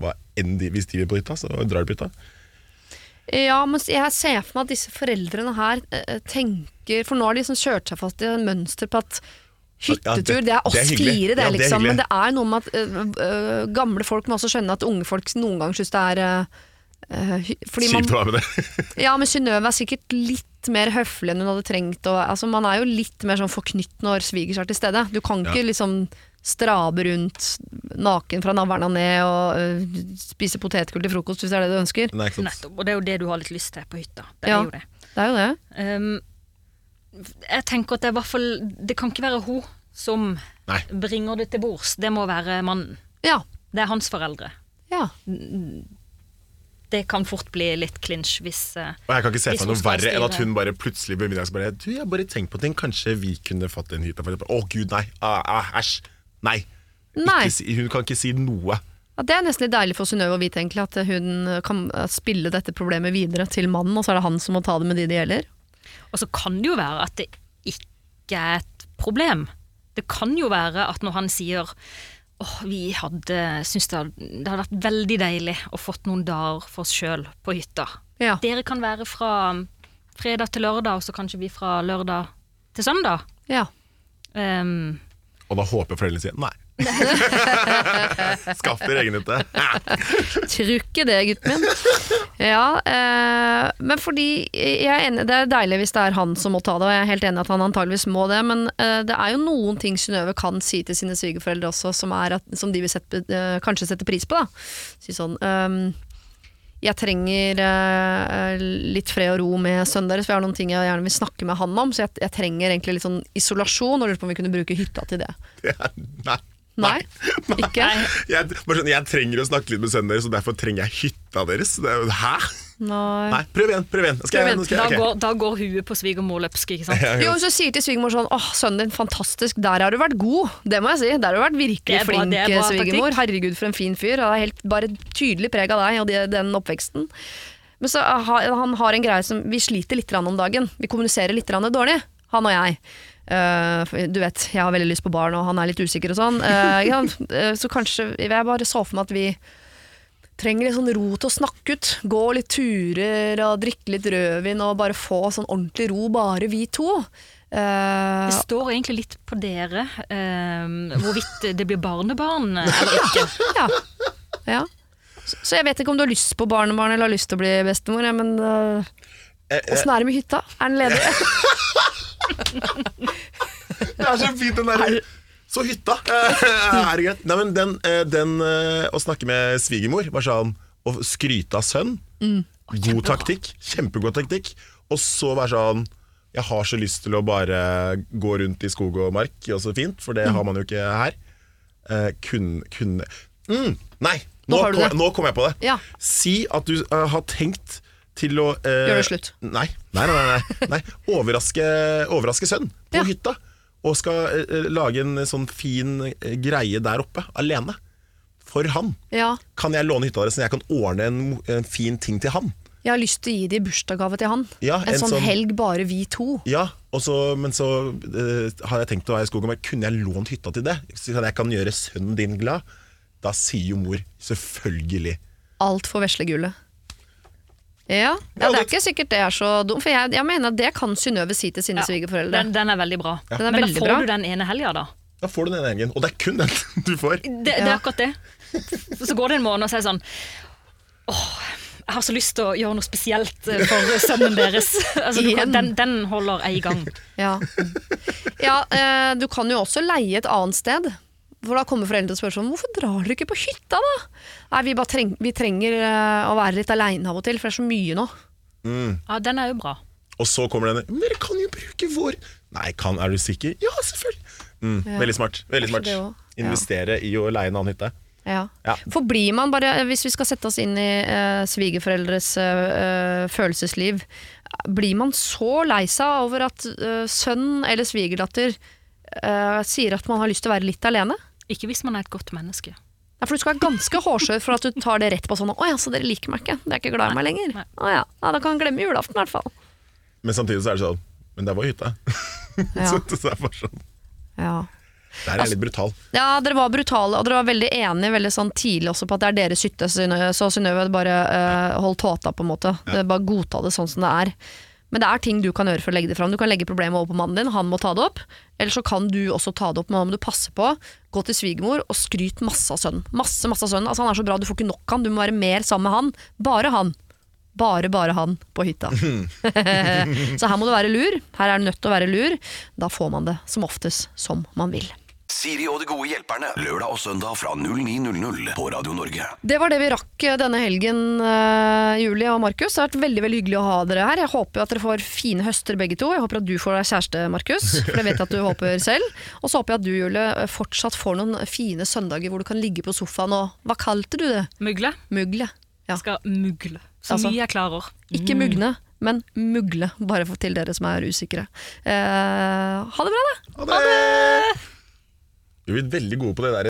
hva enn de Hvis de vil på hytta, så drar de på hytta. Ja, men jeg ser for meg at disse foreldrene her eh, tenker For nå har de liksom kjørt seg fast i en mønster på at hyttetur, Ja, det- det er oss det er fire, det, Ja, det er liksom. hyggelig. men det er noe med at øh, gamle folk må også skjønne at unge folk noen ganger syns det er man, Kjipt å være med det. Ja, men Synnøve er sikkert litt mer høflig enn hun hadde trengt. Og, altså, man er jo litt mer sånn forknytt når svigers er til stede. Du kan ikke Ja. liksom strabe rundt naken fra navlen og ned og øh, spise potetgull til frokost hvis det er det du ønsker. Nei. Nettopp. Og det er jo det du har litt lyst til på hytta. Det Ja. er jo det. Det er jo det. Um, jeg tenker at det er i hvert fall Det kan ikke være hun som Nei. bringer det til bords. Det må være mannen. Ja. Det er hans foreldre. ja. Det kan fort bli litt klinsj hvis uh, Og jeg kan ikke se for meg noe verre enn at hun bare plutselig ved middag bare Du, jeg har bare tenkt på ting, kanskje vi kunne fått en hytte? Å oh, gud, nei. Ah, ah, Æsj. nei. Nei. Ikke si, hun kan ikke si noe. Ja, det er nesten litt deilig for Synnøve å vite egentlig at hun kan spille dette problemet videre til mannen, og så er det han som må ta det med de det gjelder. Og så kan det jo være at det ikke er et problem. Det kan jo være at når han sier åh, vi hadde syntes det, det hadde vært veldig deilig å fått noen dager for oss sjøl på hytta. Ja. Dere kan være fra fredag til lørdag, og så kanskje vi fra lørdag til søndag. ja. Um, Og da håper foreldrene sier nei. Skaff dere egen hytte. Tror ikke det, gutten min. Ja, eh, men fordi jeg er enig, Det er deilig hvis det er han som må ta det, og jeg er helt enig at han antageligvis må det, men eh, det er jo noen ting Synnøve kan si til sine svigerforeldre også, som, er at, som de vil sette, eh, kanskje sette pris på. Da. Si sånn ehm, jeg trenger eh, litt fred og ro med sønnen deres, for jeg har noen ting jeg gjerne vil snakke med han om. Så jeg, jeg trenger egentlig litt sånn isolasjon, og lurer på om vi kunne bruke hytta til det. Det er- Nei. Nei? Ikke? Jeg, bare sånn, jeg trenger å snakke litt med sønnen deres, og derfor trenger jeg hytta deres. Det er, hæ? Nei. Nei, prøv igjen. prøv igjen. Skal Prøv jeg, skal da, okay. går, da går huet på svigermor løpsk, ikke sant? Jo, så sier til svigermor sånn Åh, sønnen din, fantastisk, der har du vært god. Det må jeg si. Der har du vært virkelig bra, flink, det bra svigermor. Herregud, for en fin fyr. Det er helt bare tydelig preg av deg og de, den oppveksten. Men så har han har en greie som Vi sliter litt om dagen. Vi kommuniserer litt dårlig, han og jeg. For du vet, jeg har veldig lyst på barn, og han er litt usikker og sånn. Uh, ja, eh, så kanskje Jeg bare så for meg at vi trenger litt sånn ro til å snakke ut. Gå litt turer og drikke litt rødvin og bare få sånn ordentlig ro, bare vi to. Det står egentlig litt på dere hvorvidt det blir barnebarn eller ikke. ja. ja. Så, jeg vet ikke om du har lyst på barnebarn eller har lyst til å bli bestemor, ja, men uh, åssen er det med hytta? Er den ledig? Det er så fint den der Så hytta er det greit. Nei, men den, eh, den eh, å snakke med svigermor var sånn Å skryte av sønn. God taktikk. Kjempegod taktikk. Og så være sånn Jeg har så lyst til å bare gå rundt i skog og mark, og så fint, for det har man jo ikke her. Eh, kunne kun, mm, Nei! Nå Nå, kom, nå kom jeg på det. Ja. Si at du uh, har tenkt til å eh, Gjør det slutt. Nei, nei, nei, nei, nei. Overraske, overraske sønn på Ja. hytta. Og skal eh, lage en sånn fin eh, greie der oppe, alene. For han. Ja. Kan jeg låne hytteadressen? Jeg kan ordne en, mo- en fin ting til han. Jeg har lyst til å gi det i bursdagsgave til han. Ja, en, en sånn, sånn- helg bare vi to. Ja, og så, Men så eh, har jeg tenkt å være i skogen, men kunne jeg lånt hytta til det? Så jeg kan gjøre sønnen din glad? Da sier jo mor selvfølgelig. Alt for veslegullet. Ja, ja, Ja, det er ikke sikkert det er så dumt, for jeg, jeg mener at det kan Synnøve si til sine Ja, svigerforeldre. Den, den er veldig bra. Den er Men da får bra. du den ene helga, da. Da får du den ene helgen. Og det er kun den du får. Det, det er akkurat det. Så går det en måned, og så er sånn Åh, jeg har så lyst til å gjøre noe spesielt eh, for sønnen deres. Altså, du kan, den, den holder jeg i gang. Ja, ja eh, du kan jo også leie et annet sted. For da kommer foreldrene til å spørre sånn Hvorfor drar dere ikke på hytta, da? Nei, vi, bare treng, vi trenger eh, å være litt aleine av og til, for det er så mye nå. Ja, den er jo bra. Og så kommer denne Men dere kan jo bruke vår Nei, kan, er du sikker? Ja, selvfølgelig. Mm, Ja. Veldig smart. Veldig smart. Ja. Investere i å leie en annen hytte. Ja. Ja. For blir man bare, hvis vi skal sette oss inn i uh, svigerforeldres uh, følelsesliv, blir man så lei seg over at uh, sønn eller svigerdatter eh, sier at man har lyst til å være litt alene? Ikke hvis man er et godt menneske. Ja, for du skal være ganske hårsår for at du tar det rett på sånn Å ja, så dere liker meg ikke? Dere er ikke glad i meg lenger? Å ja. ja, da kan han glemme julaften i hvert fall. Men samtidig så er det sånn Men det var hytta. Ja. så, det er bare sånn Ja. Der er jeg litt brutal. Ja, dere var brutale, og dere var veldig enige veldig sånn tidlig også på at det er deres hytte, så Synnøve bare uh, holdt tåta, på en måte. Ja. Bare godta det sånn som det er. Men det er ting du kan gjøre for å legge det fram. Du kan legge problemet over på mannen din, han må ta det opp. Eller så kan du også ta det opp, men da må du passe på. Gå til svigermor og skryt masse av sønnen. Masse, masse av sønnen. Altså, han er så bra, du får ikke nok han. Du må være mer sammen med han. Bare han. Bare, bare han på hytta. så her må du være lur. Her er du nødt til å være lur. Da får man det som oftest som man vil. Siri og de gode hjelperne. Lørdag og søndag fra 09.00 på Radio Norge. Det var det vi rakk eh, denne helgen, eh, Julie og Markus. Det har vært veldig veldig hyggelig å ha dere her. Jeg håper at dere får fine høster begge to. Jeg håper at du får deg kjæreste, Markus. For det vet jeg at du håper selv. Og så håper jeg at du, Julie, eh, fortsatt får noen fine søndager hvor du kan ligge på sofaen og Hva kalte du det? Mugle. Mugle. Ja. Skal mugle. Så Altså. mye jeg klarer. Ikke mugne, men mugle. Bare til dere som er usikre. Eh, ha det bra, da! Ha det! Vi er veldig gode på det der